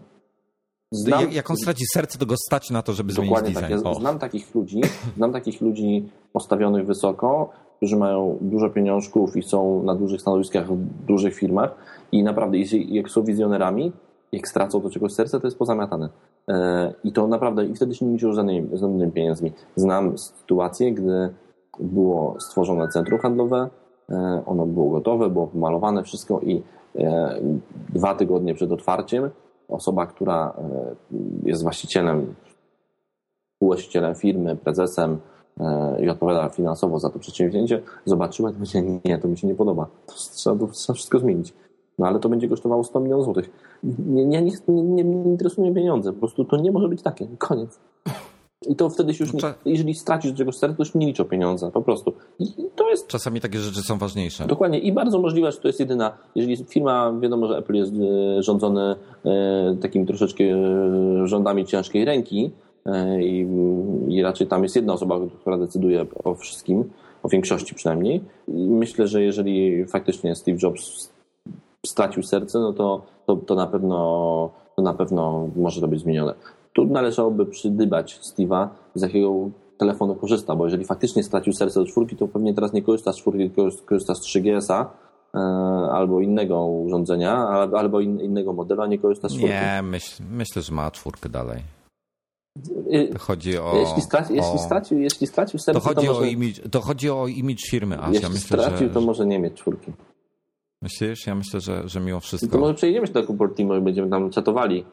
znam, Jak, jak on straci serce, to go stać na to, żeby zmienić dokładnie design. tak, ja znam takich ludzi, znam takich ludzi postawionych wysoko, którzy mają dużo pieniążków i są na dużych stanowiskach w dużych firmach i naprawdę, jeśli, jak są wizjonerami, jak stracą do czegoś serce, to jest pozamiatane. E, I to naprawdę, i wtedy się nie liczyło żadnymi, żadnymi pieniędzmi. Znam sytuację, gdy było stworzone centrum handlowe, e, ono było gotowe, było pomalowane wszystko i e, dwa tygodnie przed otwarciem osoba, która e, jest właścicielem, współwłaścicielem firmy, prezesem i odpowiada finansowo za to przedsięwzięcie, zobaczyła i powiedziała, nie, to mi się nie podoba. To trzeba, to trzeba wszystko zmienić. No ale to będzie kosztowało 100 milionów złotych. Nie, nie, nie, nie, nie interesują mnie pieniądze. Po prostu to nie może być takie. Koniec. I to wtedy się już nie, Cze- jeżeli stracisz do czegoś serce, to już nie liczą pieniądze. Po prostu. I to jest Czasami takie rzeczy są ważniejsze. Dokładnie i bardzo możliwe, że to jest jedyna, jeżeli firma, wiadomo, że Apple jest e, rządzony e, takim troszeczkę e, rządami ciężkiej ręki i, i raczej tam jest jedna osoba, która decyduje o wszystkim, o większości przynajmniej. I myślę, że jeżeli faktycznie Steve Jobs stracił serce, no to, to, to, na pewno, to na pewno może to być zmienione. Tu należałoby przydybać Steve'a, z jakiego telefonu korzysta, bo jeżeli faktycznie stracił serce do czwórki, to pewnie teraz nie korzysta z czwórki, tylko korzysta z 3GS-a e, albo innego urządzenia, al- albo in, innego modelu, a nie korzysta z czwórki. Nie, myśl, myślę, że ma czwórkę dalej. Y, To chodzi o. Jeśli, straci, jeśli, o stracił, jeśli stracił serce, to, to, chodzi o może, imidż, to chodzi o imidż firmy, Asia. jeśli Myślę, stracił, że, to może nie mieć czwórki. Myślisz? Ja myślę, że, że mimo To wszystko może przejdziemy się do Cupertino i będziemy tam czatowali.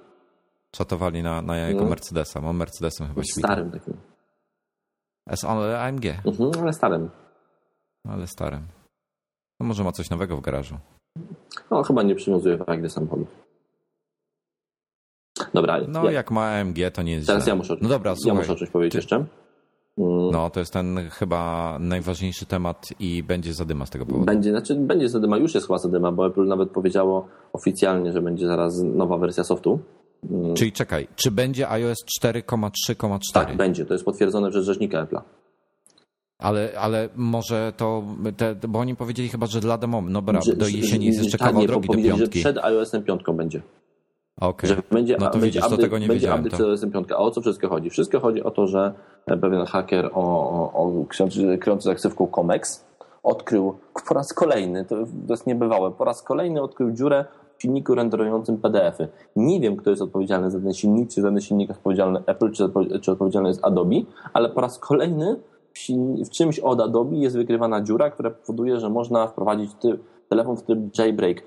Czatowali na, na jego No. Mercedesa. On Mercedesem chyba świta. Starym takim. S ale AMG, Mhm, ale starym. ale starym. No może ma coś nowego w garażu. No, chyba nie przywiązuje wagi do samochodów. Dobra, No ja, jak ma AMG, to nie jest teraz źle. ja muszę, No dobra, ja muszę o czymś powiedzieć ty- jeszcze. Mm, No to jest ten chyba najważniejszy temat i będzie zadyma z tego powodu. Będzie, znaczy będzie zadyma, już jest chyba zadyma, bo Apple nawet powiedziało oficjalnie, że będzie zaraz nowa wersja softu. Mm, Czyli czekaj, czy będzie iOS 4,3,4? Tak, będzie, to jest potwierdzone przez rzecznika Apple'a. Ale, ale może to, te, bo oni powiedzieli chyba, że dla demo, no Że- do jesieni jest jeszcze tak, kawał nie, drogi do piątki. że przed iOS-em 5 będzie. Okej. Będzie, No to będzie widzisz, to tego nie będzie wiedziałem, przed iOS-em 5. A o co wszystko chodzi? Wszystko chodzi o to, że pewien haker o, o, o Comex odkrył po raz kolejny, to, to jest niebywałe, po raz kolejny odkrył dziurę silniku renderującym PDF-y. Nie wiem, kto jest odpowiedzialny za ten silnik, czy za ten silnik odpowiedzialny Apple, czy, czy odpowiedzialny jest Adobe, ale po raz kolejny w, silni- w czymś od Adobe jest wykrywana dziura, która powoduje, że można wprowadzić telefon w tryb jailbreak.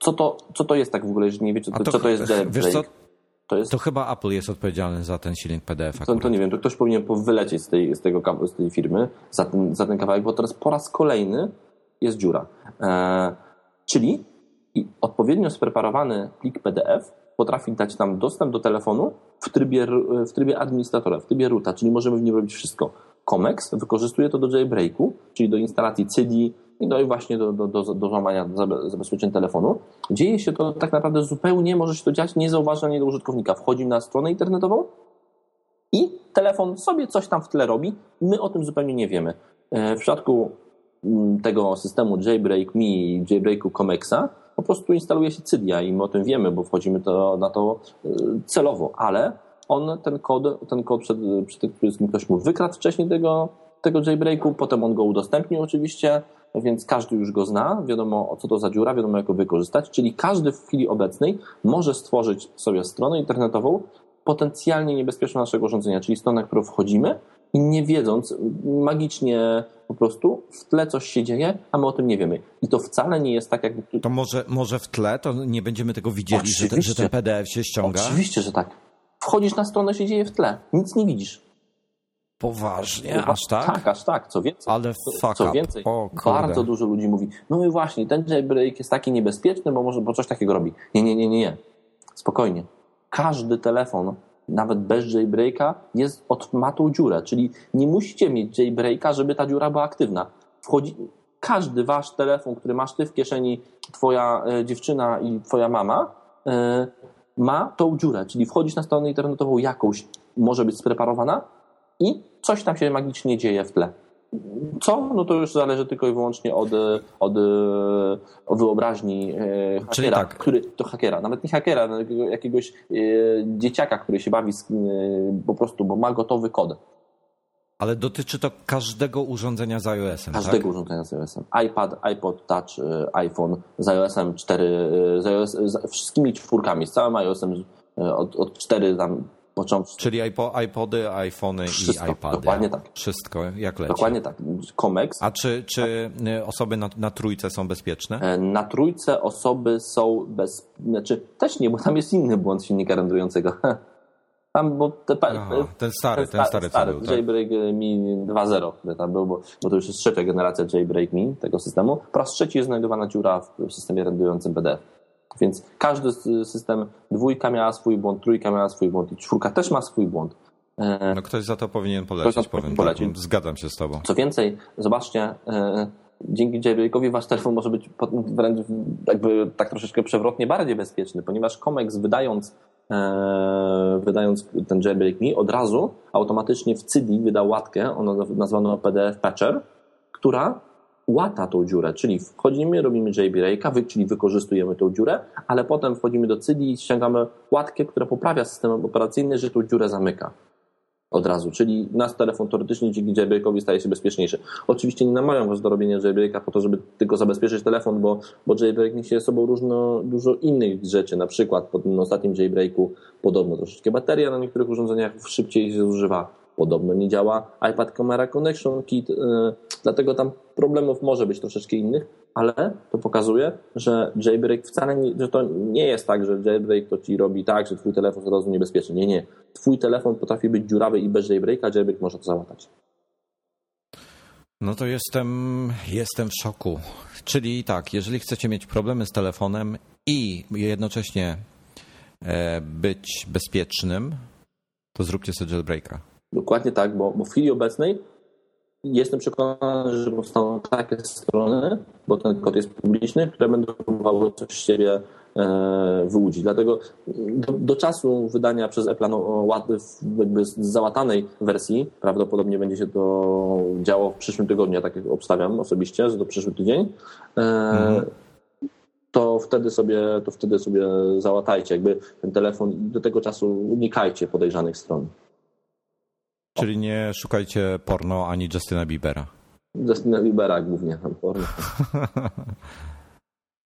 Co to, co to jest tak w ogóle, jeżeli nie wiecie, A to, co to jest jailbreak? To jest to chyba Apple jest odpowiedzialny za ten silnik PDF to, to nie wiem, to ktoś powinien po- wylecieć z tej, z tego, z tej firmy za ten, za ten kawałek, bo teraz po raz kolejny jest dziura. E, czyli i odpowiednio spreparowany plik PDF potrafi dać nam dostęp do telefonu w trybie, w trybie administratora, w trybie roota, czyli możemy w nim robić wszystko. Comex wykorzystuje to do jailbreaku, czyli do instalacji CD, i no i właśnie do, do, do, do złamania zabezpieczeń telefonu. Dzieje się to tak naprawdę zupełnie, może się to dziać niezauważalnie do użytkownika. Wchodzi na stronę internetową i telefon sobie coś tam w tle robi, my o tym zupełnie nie wiemy. E, w przypadku mm, tego systemu Jailbreak Me Jailbreaku Comexa po prostu instaluje się Cydia i my o tym wiemy, bo wchodzimy to, na to e, celowo, ale on ten kod, ten kod przed, przed wszystkim ktoś mu wykradł wcześniej tego, tego jailbreaku, potem on go udostępnił oczywiście, więc każdy już go zna, wiadomo co to za dziura, wiadomo jak go wykorzystać, czyli każdy w chwili obecnej może stworzyć sobie stronę internetową potencjalnie niebezpieczną naszego urządzenia, czyli stronę, na którą wchodzimy i nie wiedząc, magicznie po prostu w tle coś się dzieje, a my o tym nie wiemy. I to wcale nie jest tak, jakby... To może, może w tle to nie będziemy tego widzieli, że ten, że ten PDF się ściąga? Oczywiście, że tak. Wchodzisz na stronę, się dzieje w tle. Nic nie widzisz. Poważnie? Aż tak? Tak, aż tak. Co więcej, Ale fuck co więcej bardzo dużo ludzi mówi, no i właśnie, ten jailbreak jest taki niebezpieczny, bo może bo coś takiego robi. Nie, nie, nie, nie, nie. Spokojnie. Każdy telefon, nawet bez jailbreaka, jest od, ma tą dziurę, czyli nie musicie mieć jailbreaka, żeby ta dziura była aktywna. Wchodzi, każdy wasz telefon, który masz ty w kieszeni, twoja e, dziewczyna i twoja mama, e, ma tą dziurę, czyli wchodzisz na stronę internetową jakąś, może być spreparowana i coś tam się magicznie dzieje w tle. Co? No to już zależy tylko i wyłącznie od, od, od wyobraźni e, hakera, tak. który, to hakera, nawet nie hakera, jakiegoś e, dzieciaka, który się bawi z, e, po prostu, bo ma gotowy kod. Ale dotyczy to każdego urządzenia z iOS-em. Każdego tak? urządzenia z iOS-em. iPad, iPod Touch, iPhone z iOS-em 4, z, iOS, z wszystkimi czwórkami, z całym iOS-em od, od 4 tam począwszy. Czyli iPody, iPhony Wszystko, i iPady. Dokładnie tak. Wszystko, jak leci. Dokładnie tak. Comex. A czy, czy tak. osoby na, na trójce są bezpieczne? E, na trójce osoby są bez... Znaczy, też nie, bo tam jest inny błąd silnika renderującego. Tam, bo te, Aha, ten stary, ten stary, stary był, tak? Jailbreak Mi 2.0, który tam był, bo, bo to już jest trzecia generacja Jailbreak Mi tego systemu. Po raz trzeci jest znajdowana dziura w systemie renderującym PDF. Więc każdy system, dwójka miała swój błąd, trójka miała swój błąd i czwórka też ma swój błąd. E, no ktoś za to powinien polecić, ktoś powiem. Tak. Polecić. Tak, zgadzam się z tobą. Co więcej, zobaczcie, e, dzięki jailbreakowi wasz telefon może być wręcz jakby tak troszeczkę przewrotnie bardziej bezpieczny, ponieważ Comex wydając e, wydając ten jailbreak mi od razu automatycznie w CD wydał łatkę, ona nazwano PDF Patcher, która łata tą dziurę, czyli wchodzimy, robimy jailbreaka, czyli wykorzystujemy tą dziurę, ale potem wchodzimy do CIDI i ściągamy łatkę, która poprawia system operacyjny, że tą dziurę zamyka od razu, czyli nasz telefon teoretycznie dzięki jailbreakowi staje się bezpieczniejszy. Oczywiście nie namawiam was do robienia jailbreaka po to, żeby tylko zabezpieczyć telefon, bo, bo jailbreak niesie sobą różno, dużo innych rzeczy, na przykład po tym ostatnim jailbreaku podobno troszeczkę bateria na niektórych urządzeniach szybciej się zużywa, podobno nie działa iPad Camera Connection Kit, yy, dlatego tam problemów może być troszeczkę innych, ale to pokazuje, że jailbreak wcale nie, że to nie jest tak, że jailbreak to ci robi tak, że twój telefon jest od razu niebezpieczny. Nie, nie. Twój telefon potrafi być dziurawy i bez jailbreaka, jailbreak może to załatać. No to jestem, jestem w szoku. Czyli tak, jeżeli chcecie mieć problemy z telefonem i jednocześnie e, być bezpiecznym, to zróbcie sobie jailbreaka. Dokładnie tak, bo, bo w chwili obecnej jestem przekonany, że powstaną takie strony, bo ten kod jest publiczny, które będą próbowały coś z siebie e, wyłudzić. Dlatego do, do, czasu wydania przez Apple no, jakby załatanej wersji, prawdopodobnie będzie się to działo w przyszłym tygodniu, ja tak obstawiam osobiście, że to przyszły tydzień, e, mhm. to wtedy sobie to wtedy sobie załatajcie jakby ten telefon do tego czasu unikajcie podejrzanych stron. Czyli nie szukajcie porno ani Justyna Biebera. Justyna Biebera głównie tam porno.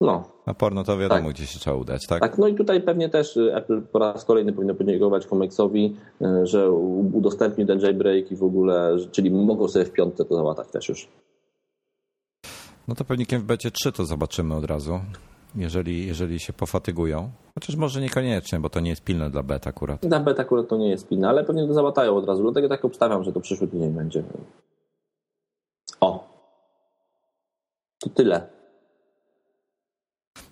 No. Na porno to wiadomo, tak. gdzie się trzeba udać, tak? Tak, no i tutaj pewnie też Apple po raz kolejny powinno podziękować Comexowi, e, że udostępnił ten jailbreak i w ogóle, czyli mogą sobie w piątce to załatać też już. No to pewnie w becie 3 to zobaczymy od razu jeżeli, jeżeli się pofatygują. Chociaż może niekoniecznie, bo to nie jest pilne dla beta akurat. Dla beta akurat to nie jest pilne, ale pewnie to załatają od razu. Dlatego tak obstawiam, że to przyszły tydzień będzie. O. To tyle.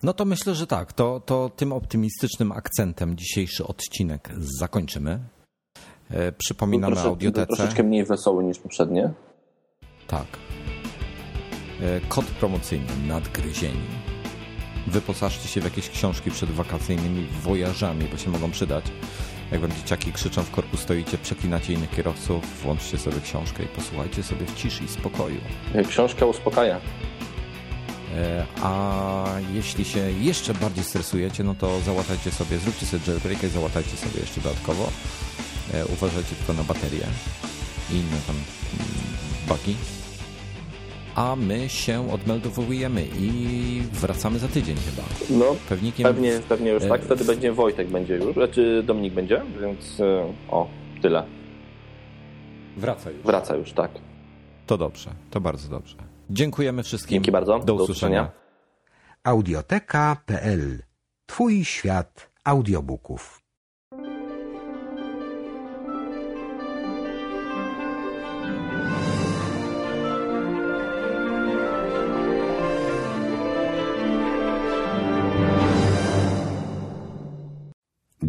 No to myślę, że tak. To, to tym optymistycznym akcentem dzisiejszy odcinek zakończymy. E, przypominamy trosze, audiotece. Troszeczkę mniej wesoły niż poprzednie. Tak. E, kod promocyjny nadgryzieni. Wyposażcie się w jakieś książki przed wakacyjnymi wojażami, bo się mogą przydać. Jak wam dzieciaki krzyczą w korku, stoicie, przeklinacie innych kierowców, włączcie sobie książkę i posłuchajcie sobie w ciszy i spokoju. Książka uspokaja. E, a jeśli się jeszcze bardziej stresujecie, no to załatajcie sobie, zróbcie sobie jailbreaka i załatajcie sobie jeszcze dodatkowo. E, uważajcie tylko na baterię i inne tam mm, bugi. A my się odmeldowujemy i wracamy za tydzień chyba. No, Pewnikiem pewnie, pewnie już e, tak. Wtedy będzie Wojtek będzie już, znaczy Dominik będzie, więc e, o, tyle. Wraca już. Wraca już, tak. To dobrze, to bardzo dobrze. Dziękujemy wszystkim. Dzięki bardzo. Do Do usłyszenia. usłyszenia. Audioteka.pl Twój świat audiobooków.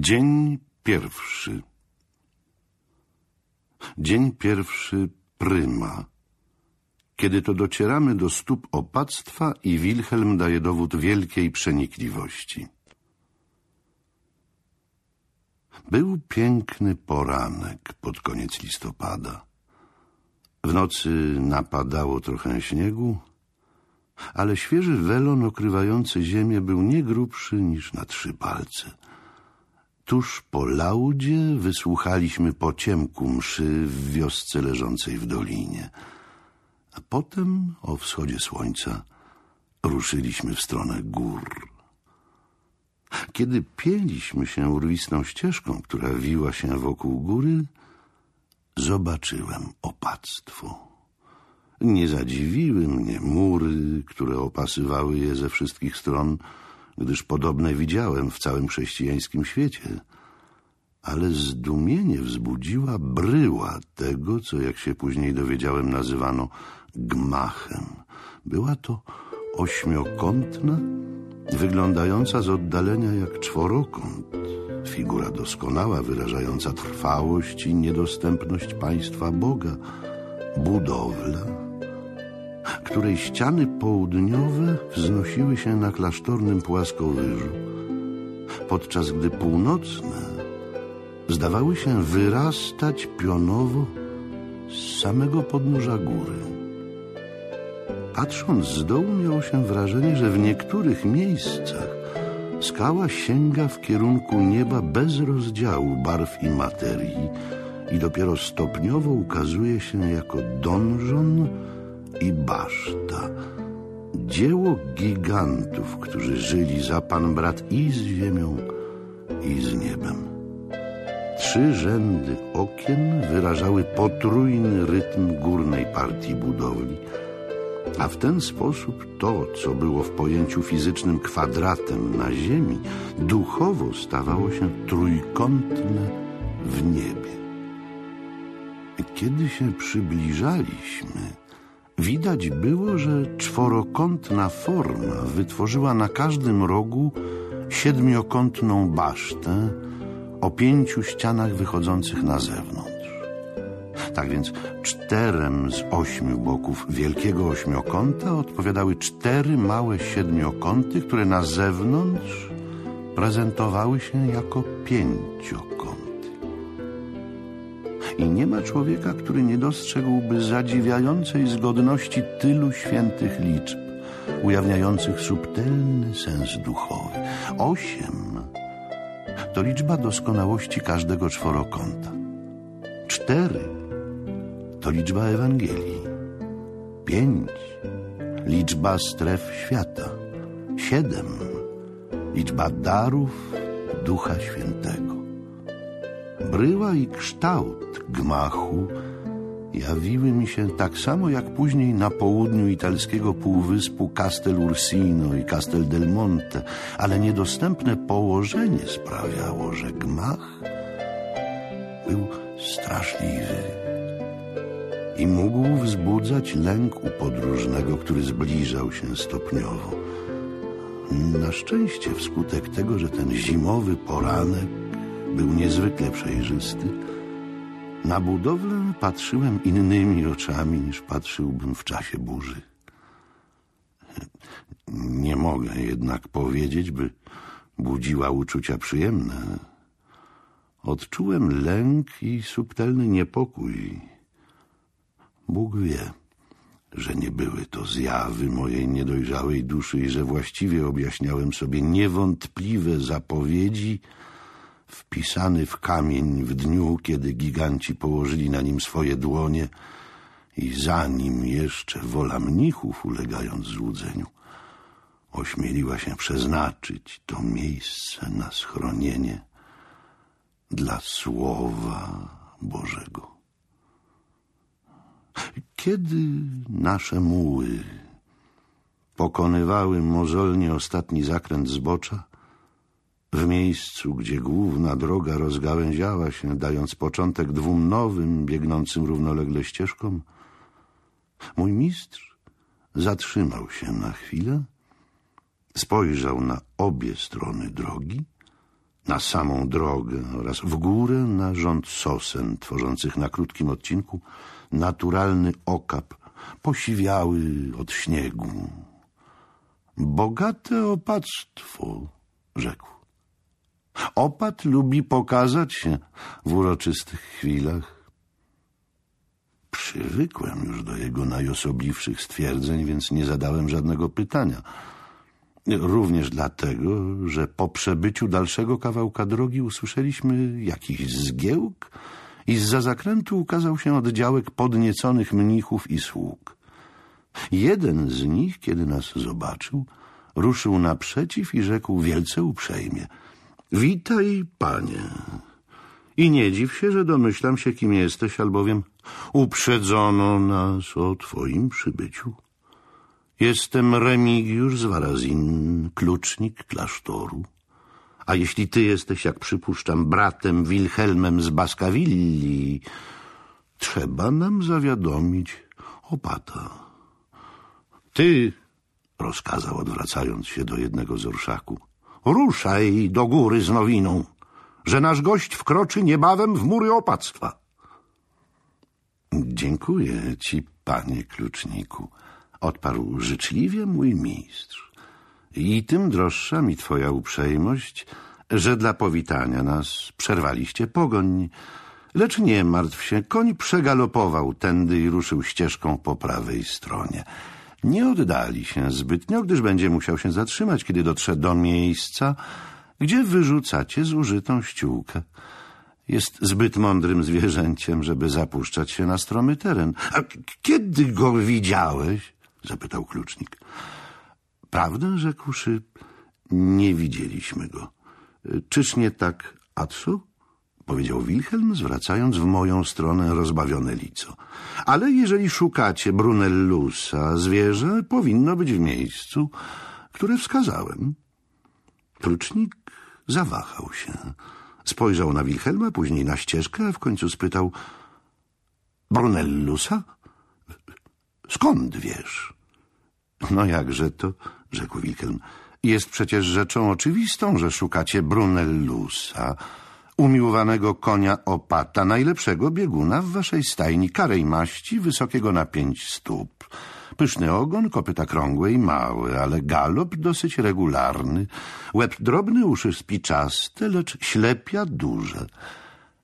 Dzień pierwszy. Dzień pierwszy pryma. Kiedy to docieramy do stóp opactwa i Wilhelm daje dowód wielkiej przenikliwości. Był piękny poranek pod koniec listopada. W nocy napadało trochę śniegu, ale świeży welon okrywający ziemię był nie grubszy niż na trzy palce. Tuż po laudzie wysłuchaliśmy po ciemku mszy w wiosce leżącej w dolinie. A potem, o wschodzie słońca, ruszyliśmy w stronę gór. Kiedy pięliśmy się urwistą ścieżką, która wiła się wokół góry, zobaczyłem opactwo. Nie zadziwiły mnie mury, które opasywały je ze wszystkich stron, gdyż podobne widziałem w całym chrześcijańskim świecie. Ale zdumienie wzbudziła bryła tego, co jak się później dowiedziałem nazywano gmachem. Była to ośmiokątna, wyglądająca z oddalenia jak czworokąt. Figura doskonała, wyrażająca trwałość i niedostępność państwa Boga. Budowla, której ściany południowe wznosiły się na klasztornym płaskowyżu, podczas gdy północne zdawały się wyrastać pionowo z samego podnóża góry. Patrząc z dołu miało się wrażenie, że w niektórych miejscach skała sięga w kierunku nieba bez rozdziału barw i materii i dopiero stopniowo ukazuje się jako donżon i baszta. Dzieło gigantów, którzy żyli za Pan Brat i z ziemią, i z niebem. Trzy rzędy okien wyrażały potrójny rytm górnej partii budowli, a w ten sposób to, co było w pojęciu fizycznym kwadratem na ziemi, duchowo stawało się trójkątne w niebie. Kiedy się przybliżaliśmy, widać było, że czworokątna forma wytworzyła na każdym rogu siedmiokątną basztę o pięciu ścianach wychodzących na zewnątrz. Tak więc czterem z ośmiu boków wielkiego ośmiokąta odpowiadały cztery małe siedmiokąty, które na zewnątrz prezentowały się jako pięciokąty. I nie ma człowieka, który nie dostrzegłby zadziwiającej zgodności tylu świętych liczb, ujawniających subtelny sens duchowy. Osiem to liczba doskonałości każdego czworokąta. Cztery to liczba Ewangelii. Pięć liczba stref świata. Siedem liczba darów Ducha Świętego. Bryła i kształt gmachu jawiły mi się tak samo jak później na południu italskiego półwyspu Castel Ursino i Castel del Monte, ale niedostępne położenie sprawiało, że gmach był straszliwy i mógł wzbudzać lęk u podróżnego, który zbliżał się stopniowo. Na szczęście wskutek tego, że ten zimowy poranek był niezwykle przejrzysty, na budowlę patrzyłem innymi oczami niż patrzyłbym w czasie burzy. Nie mogę jednak powiedzieć, by budziła uczucia przyjemne. Odczułem lęk i subtelny niepokój. Bóg wie, że nie były to zjawy mojej niedojrzałej duszy i że właściwie objaśniałem sobie niewątpliwe zapowiedzi wpisany w kamień w dniu, kiedy giganci położyli na nim swoje dłonie i zanim jeszcze wola mnichów, ulegając złudzeniu, ośmieliła się przeznaczyć to miejsce na schronienie dla Słowa Bożego. Kiedy nasze muły pokonywały mozolnie ostatni zakręt zbocza, w miejscu, gdzie główna droga rozgałęziała się, dając początek dwóm nowym, biegnącym równolegle ścieżkom, mój mistrz zatrzymał się na chwilę, spojrzał na obie strony drogi, na samą drogę oraz w górę na rząd sosen tworzących na krótkim odcinku naturalny okap, posiwiały od śniegu. Bogate opactwo, rzekł. Opat lubi pokazać się w uroczystych chwilach. Przywykłem już do jego najosobliwszych stwierdzeń, więc nie zadałem żadnego pytania. Również dlatego, że po przebyciu dalszego kawałka drogi usłyszeliśmy jakiś zgiełk i zza zakrętu ukazał się oddziałek podnieconych mnichów i sług. Jeden z nich, kiedy nas zobaczył, ruszył naprzeciw i rzekł wielce uprzejmie — Witaj, panie. I nie dziw się, że domyślam się, kim jesteś, albowiem uprzedzono nas o twoim przybyciu. Jestem Remigiusz z Warazin, klucznik klasztoru. A jeśli ty jesteś, jak przypuszczam, bratem Wilhelmem z Baskawilli, trzeba nam zawiadomić opata. Ty, rozkazał odwracając się do jednego z orszaku, ruszaj do góry z nowiną, że nasz gość wkroczy niebawem w mury opactwa. Dziękuję ci, panie kluczniku, odparł życzliwie mój mistrz. I tym droższa mi twoja uprzejmość, że dla powitania nas przerwaliście pogoń. Lecz nie martw się, koń przegalopował tędy i ruszył ścieżką po prawej stronie. Nie oddali się zbytnio, gdyż będzie musiał się zatrzymać, kiedy dotrze do miejsca, gdzie wyrzucacie zużytą ściółkę. Jest zbyt mądrym zwierzęciem, żeby zapuszczać się na stromy teren. A kiedy go widziałeś? zapytał klucznik. Prawdę rzekłszy, nie widzieliśmy go. Czyż nie tak, Atsu? Powiedział Wilhelm, zwracając w moją stronę rozbawione lico. Ale jeżeli szukacie Brunellusa, zwierzę powinno być w miejscu, które wskazałem. Klucznik zawahał się. Spojrzał na Wilhelma, później na ścieżkę, a w końcu spytał Brunellusa? Skąd wiesz? No jakże to, rzekł Wilhelm. Jest przecież rzeczą oczywistą, że szukacie Brunellusa umiłowanego konia opata, najlepszego bieguna w waszej stajni, karej maści, wysokiego na pięć stóp. Pyszny ogon, kopyta krągłe i małe, ale galop dosyć regularny, łeb drobny, uszy spiczaste, lecz ślepia duże.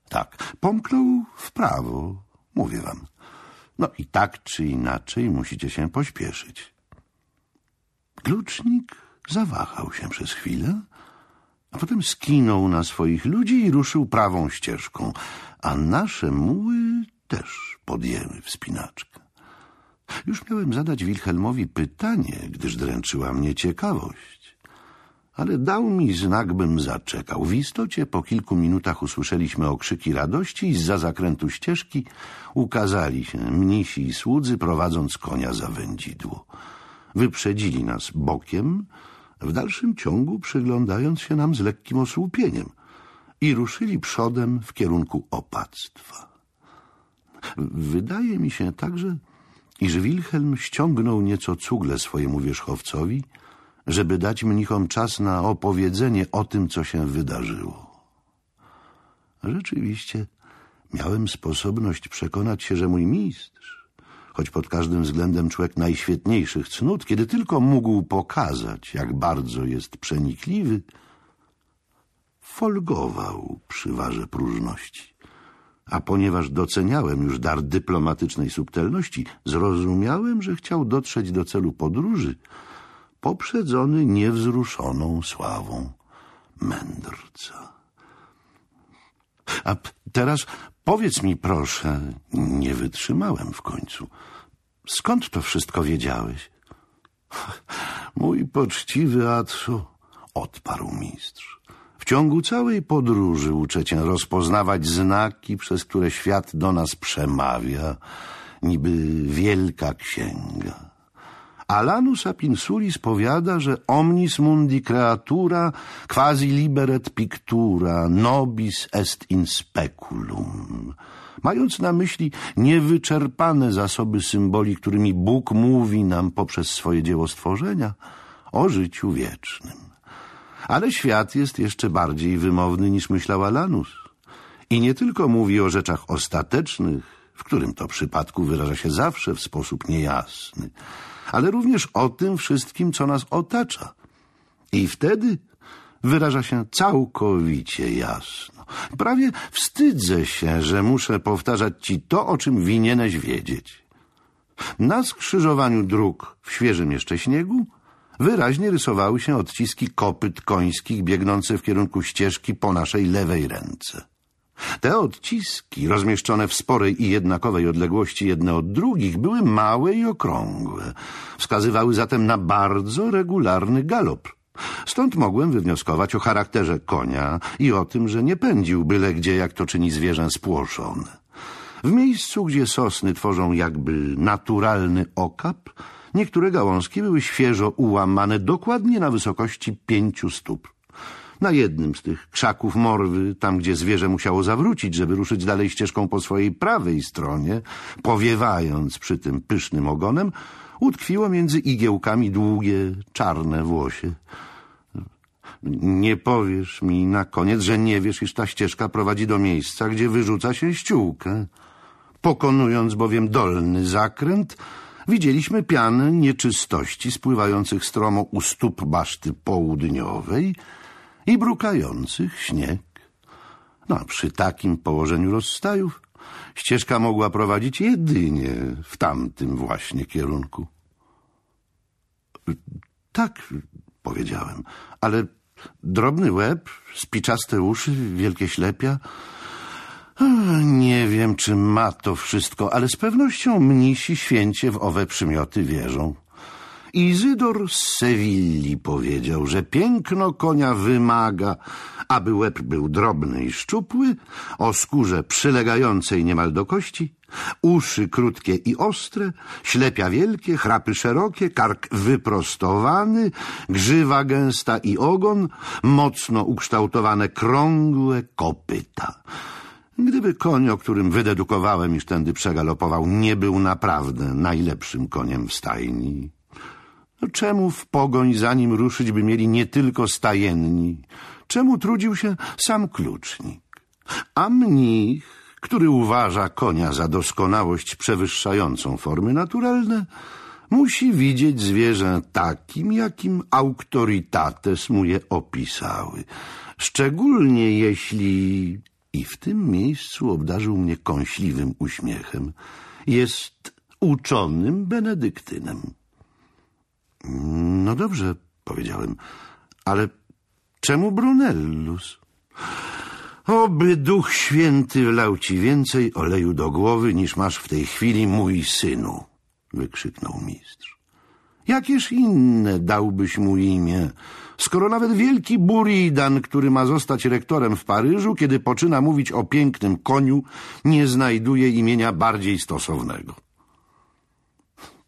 Tak, pomknął w prawo, mówię wam. No i tak czy inaczej musicie się pośpieszyć. Klucznik zawahał się przez chwilę, a potem skinął na swoich ludzi i ruszył prawą ścieżką, a nasze muły też podjęły wspinaczkę. Już miałem zadać Wilhelmowi pytanie, gdyż dręczyła mnie ciekawość. Ale dał mi znak, bym zaczekał. W istocie po kilku minutach usłyszeliśmy okrzyki radości i za zakrętu ścieżki ukazali się mnisi i słudzy, prowadząc konia za wędzidło. Wyprzedzili nas bokiem, w dalszym ciągu przyglądając się nam z lekkim osłupieniem i ruszyli przodem w kierunku opactwa. Wydaje mi się także, iż Wilhelm ściągnął nieco cugle swojemu wierzchowcowi, żeby dać mnichom czas na opowiedzenie o tym, co się wydarzyło. Rzeczywiście miałem sposobność przekonać się, że mój mistrz choć pod każdym względem człowiek najświetniejszych cnót, kiedy tylko mógł pokazać, jak bardzo jest przenikliwy, folgował przy warze próżności. A ponieważ doceniałem już dar dyplomatycznej subtelności, zrozumiałem, że chciał dotrzeć do celu podróży, poprzedzony niewzruszoną sławą mędrca. A teraz powiedz mi proszę, nie wytrzymałem w końcu. Skąd to wszystko wiedziałeś? Mój poczciwy Atsu, odparł mistrz. W ciągu całej podróży uczę cię rozpoznawać znaki, przez które świat do nas przemawia, niby wielka księga. Alanus Apinsulis powiada, że omnis mundi creatura quasi liberet pictura nobis est in speculum. Mając na myśli niewyczerpane zasoby symboli, którymi Bóg mówi nam poprzez swoje dzieło stworzenia o życiu wiecznym. Ale świat jest jeszcze bardziej wymowny niż myślał Alanus. I nie tylko mówi o rzeczach ostatecznych, w którym to przypadku wyraża się zawsze w sposób niejasny, ale również o tym wszystkim, co nas otacza. I wtedy wyraża się całkowicie jasno. Prawie wstydzę się, że muszę powtarzać ci to, o czym winieneś wiedzieć. Na skrzyżowaniu dróg w świeżym jeszcze śniegu wyraźnie rysowały się odciski kopyt końskich biegnące w kierunku ścieżki po naszej lewej ręce. Te odciski, rozmieszczone w sporej i jednakowej odległości jedne od drugich, były małe i okrągłe. Wskazywały zatem na bardzo regularny galop. Stąd mogłem wywnioskować o charakterze konia i o tym, że nie pędził byle gdzie, jak to czyni zwierzę spłoszone. W miejscu, gdzie sosny tworzą jakby naturalny okap, niektóre gałązki były świeżo ułamane dokładnie na wysokości pięciu stóp. Na jednym z tych krzaków morwy, tam gdzie zwierzę musiało zawrócić, żeby ruszyć dalej ścieżką po swojej prawej stronie, powiewając przy tym pysznym ogonem, utkwiło między igiełkami długie, czarne włosie. Nie powiesz mi na koniec, że nie wiesz, iż ta ścieżka prowadzi do miejsca, gdzie wyrzuca się ściółkę. Pokonując bowiem dolny zakręt, widzieliśmy pianę nieczystości spływających stromo u stóp baszty południowej i brukających śnieg. No, przy takim położeniu rozstajów ścieżka mogła prowadzić jedynie w tamtym właśnie kierunku. Tak, powiedziałem, ale drobny łeb, spiczaste uszy, wielkie ślepia. Nie wiem, czy ma to wszystko, ale z pewnością mnisi święcie w owe przymioty wierzą. Izydor z Sewilli powiedział, że piękno konia wymaga, aby łeb był drobny i szczupły, o skórze przylegającej niemal do kości, uszy krótkie i ostre, ślepia wielkie, chrapy szerokie, kark wyprostowany, grzywa gęsta i ogon, mocno ukształtowane krągłe kopyta. Gdyby koń, o którym wydedukowałem, iż tędy przegalopował, nie był naprawdę najlepszym koniem w stajni, czemu w pogoń za nim ruszyć by mieli nie tylko stajenni? Czemu trudził się sam klucznik? A mnich, który uważa konia za doskonałość przewyższającą formy naturalne, musi widzieć zwierzę takim, jakim autoritates mu je opisały. Szczególnie jeśli... I w tym miejscu obdarzył mnie kąśliwym uśmiechem. Jest uczonym benedyktynem. No dobrze, powiedziałem, ale czemu Brunellus? Oby Duch Święty wlał ci więcej oleju do głowy, niż masz w tej chwili, mój synu, wykrzyknął mistrz. Jakież inne dałbyś mu imię, skoro nawet wielki Buridan, który ma zostać rektorem w Paryżu, kiedy poczyna mówić o pięknym koniu, nie znajduje imienia bardziej stosownego.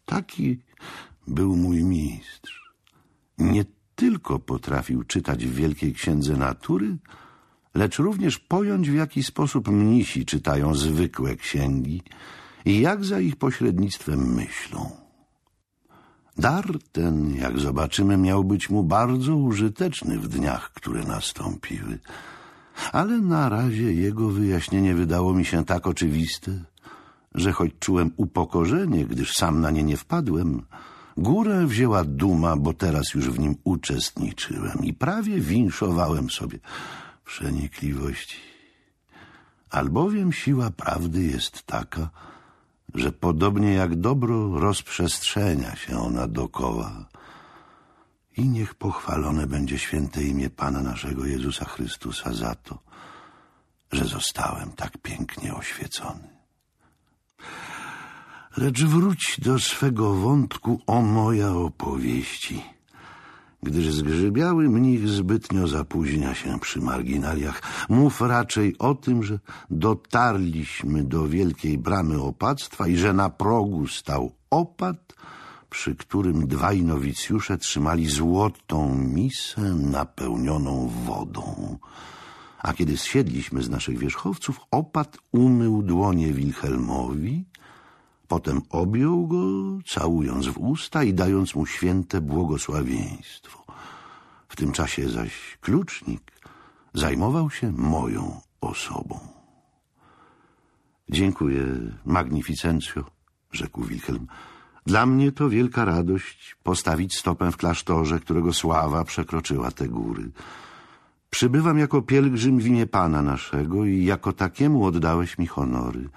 Taki był mój mistrz. Nie tylko potrafił czytać w Wielkiej Księdze Natury, lecz również pojąć, w jaki sposób mnisi czytają zwykłe księgi i jak za ich pośrednictwem myślą. Dar ten, jak zobaczymy, miał być mu bardzo użyteczny w dniach, które nastąpiły. Ale na razie jego wyjaśnienie wydało mi się tak oczywiste, że choć czułem upokorzenie, gdyż sam na nie nie wpadłem, górę wzięła duma, bo teraz już w nim uczestniczyłem i prawie winszowałem sobie przenikliwości. Albowiem siła prawdy jest taka, że podobnie jak dobro rozprzestrzenia się ona dokoła. I niech pochwalone będzie święte imię Pana naszego Jezusa Chrystusa za to, że zostałem tak pięknie oświecony. Lecz wróć do swego wątku, o moja opowieści, gdyż zgrzybiały mnich zbytnio zapóźnia się przy marginaliach. Mów raczej o tym, że dotarliśmy do wielkiej bramy opactwa i że na progu stał opat, przy którym dwaj nowicjusze trzymali złotą misę napełnioną wodą. A kiedy zsiedliśmy z naszych wierzchowców, opat umył dłonie Wilhelmowi, potem objął go, całując w usta i dając mu święte błogosławieństwo. W tym czasie zaś klucznik zajmował się moją osobą. Dziękuję, magnificencjo, rzekł Wilhelm. Dla mnie to wielka radość postawić stopę w klasztorze, którego sława przekroczyła te góry. Przybywam jako pielgrzym w imię Pana naszego i jako takiemu oddałeś mi honory.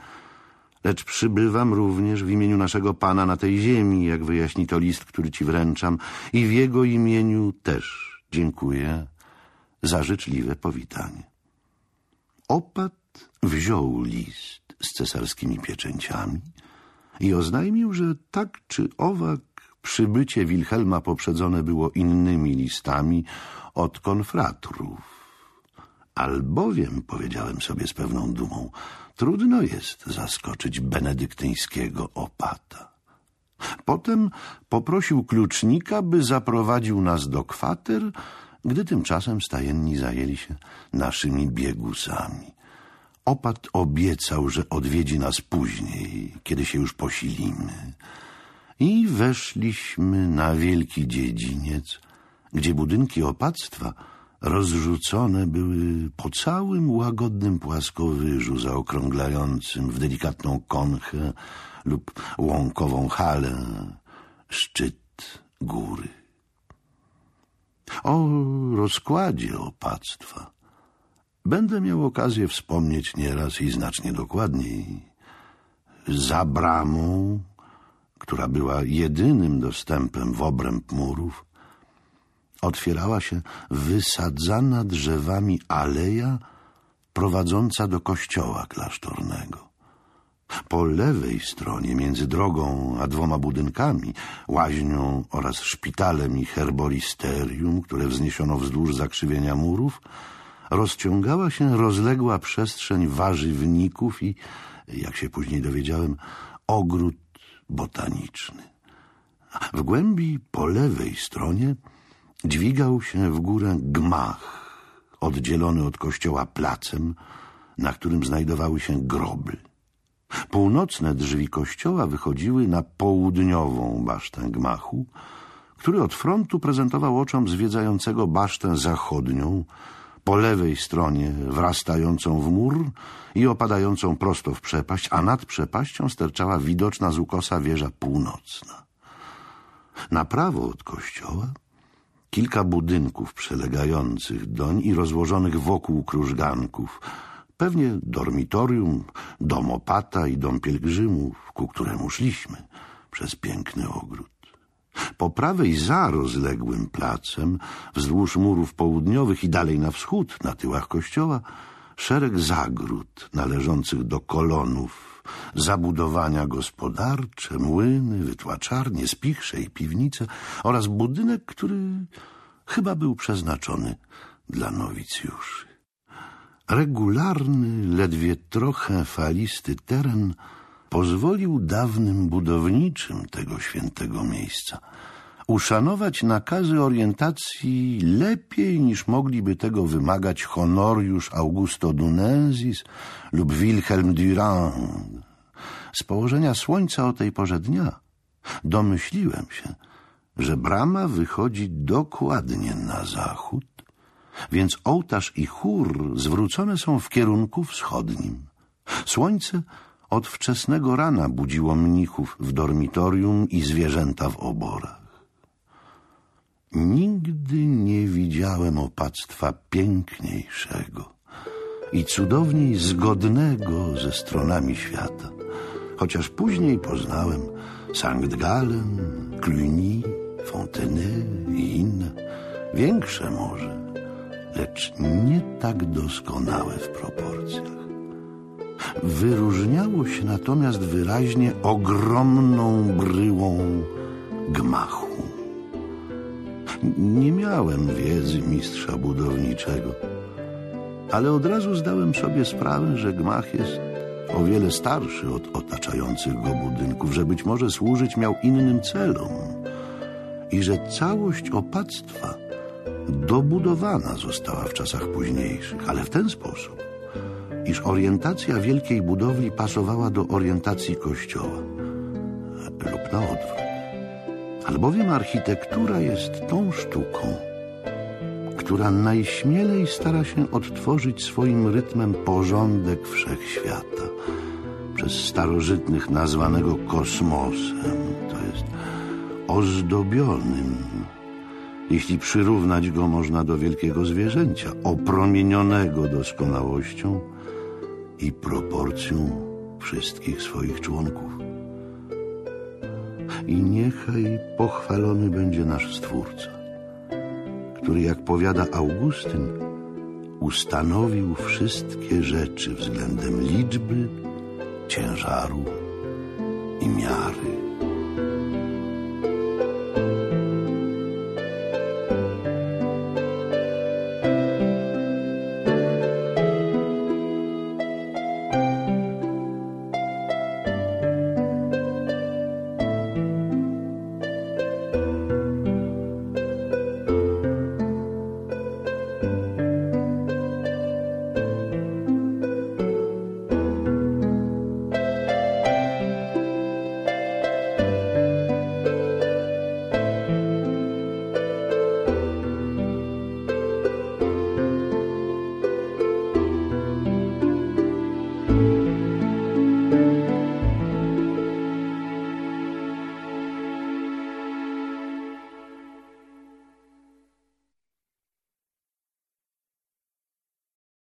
Lecz przybywam również w imieniu naszego Pana na tej ziemi, jak wyjaśni to list, który Ci wręczam, i w Jego imieniu też dziękuję za życzliwe powitanie. Opat wziął list z cesarskimi pieczęciami i oznajmił, że tak czy owak przybycie Wilhelma poprzedzone było innymi listami od konfratrów. Albowiem, powiedziałem sobie z pewną dumą, trudno jest zaskoczyć benedyktyńskiego opata. Potem poprosił klucznika, by zaprowadził nas do kwater, gdy tymczasem stajenni zajęli się naszymi biegusami. Opat obiecał, że odwiedzi nas później, kiedy się już posilimy. I weszliśmy na wielki dziedziniec, gdzie budynki opactwa rozrzucone były po całym łagodnym płaskowyżu zaokrąglającym w delikatną konchę lub łąkową halę szczyt góry. O rozkładzie opactwa będę miał okazję wspomnieć nieraz i znacznie dokładniej. Za bramą, która była jedynym dostępem w obręb murów, otwierała się wysadzana drzewami aleja prowadząca do kościoła klasztornego. Po lewej stronie, między drogą a dwoma budynkami, łaźnią oraz szpitalem i herboristerium, które wzniesiono wzdłuż zakrzywienia murów, rozciągała się rozległa przestrzeń warzywników i, jak się później dowiedziałem, ogród botaniczny. W głębi po lewej stronie dźwigał się w górę gmach, oddzielony od kościoła placem, na którym znajdowały się groby. Północne drzwi kościoła wychodziły na południową basztę gmachu, który od frontu prezentował oczom zwiedzającego basztę zachodnią, po lewej stronie wrastającą w mur i opadającą prosto w przepaść, a nad przepaścią sterczała widoczna z ukosa wieża północna. Na prawo od kościoła kilka budynków przylegających doń i rozłożonych wokół krużganków, pewnie dormitorium, dom opata i dom pielgrzymów, ku któremu szliśmy przez piękny ogród. Po prawej za rozległym placem, wzdłuż murów południowych i dalej na wschód, na tyłach kościoła, szereg zagród należących do kolonów, zabudowania gospodarcze, młyny, wytłaczarnie, spichrze i piwnice oraz budynek, który chyba był przeznaczony dla nowicjuszy. Regularny, ledwie trochę falisty teren pozwolił dawnym budowniczym tego świętego miejsca uszanować nakazy orientacji lepiej niż mogliby tego wymagać Honoriusz Augusto Dunensis lub Wilhelm Durand. Z położenia słońca o tej porze dnia domyśliłem się, że brama wychodzi dokładnie na zachód, więc ołtarz i chór zwrócone są w kierunku wschodnim. Słońce od wczesnego rana budziło mnichów w dormitorium i zwierzęta w oborach. Nigdy nie widziałem opactwa piękniejszego i cudowniej zgodnego ze stronami świata, chociaż później poznałem Sankt Gallen, Cluny, Fontenay i inne, większe może, lecz nie tak doskonałe w proporcjach. Wyróżniało się natomiast wyraźnie ogromną bryłą gmachu. Nie miałem wiedzy mistrza budowniczego, ale od razu zdałem sobie sprawę, że gmach jest o wiele starszy od otaczających go budynków, że być może służyć miał innym celom i że całość opactwa dobudowana została w czasach późniejszych, ale w ten sposób, iż orientacja wielkiej budowli pasowała do orientacji kościoła lub na odwrót. Albowiem architektura jest tą sztuką, która najśmielej stara się odtworzyć swoim rytmem porządek wszechświata, przez starożytnych nazwanego kosmosem, to jest ozdobionym, jeśli przyrównać go można do wielkiego zwierzęcia, opromienionego doskonałością i proporcją wszystkich swoich członków. I niechaj pochwalony będzie nasz Stwórca, który, jak powiada Augustyn, ustanowił wszystkie rzeczy względem liczby, ciężaru i miary.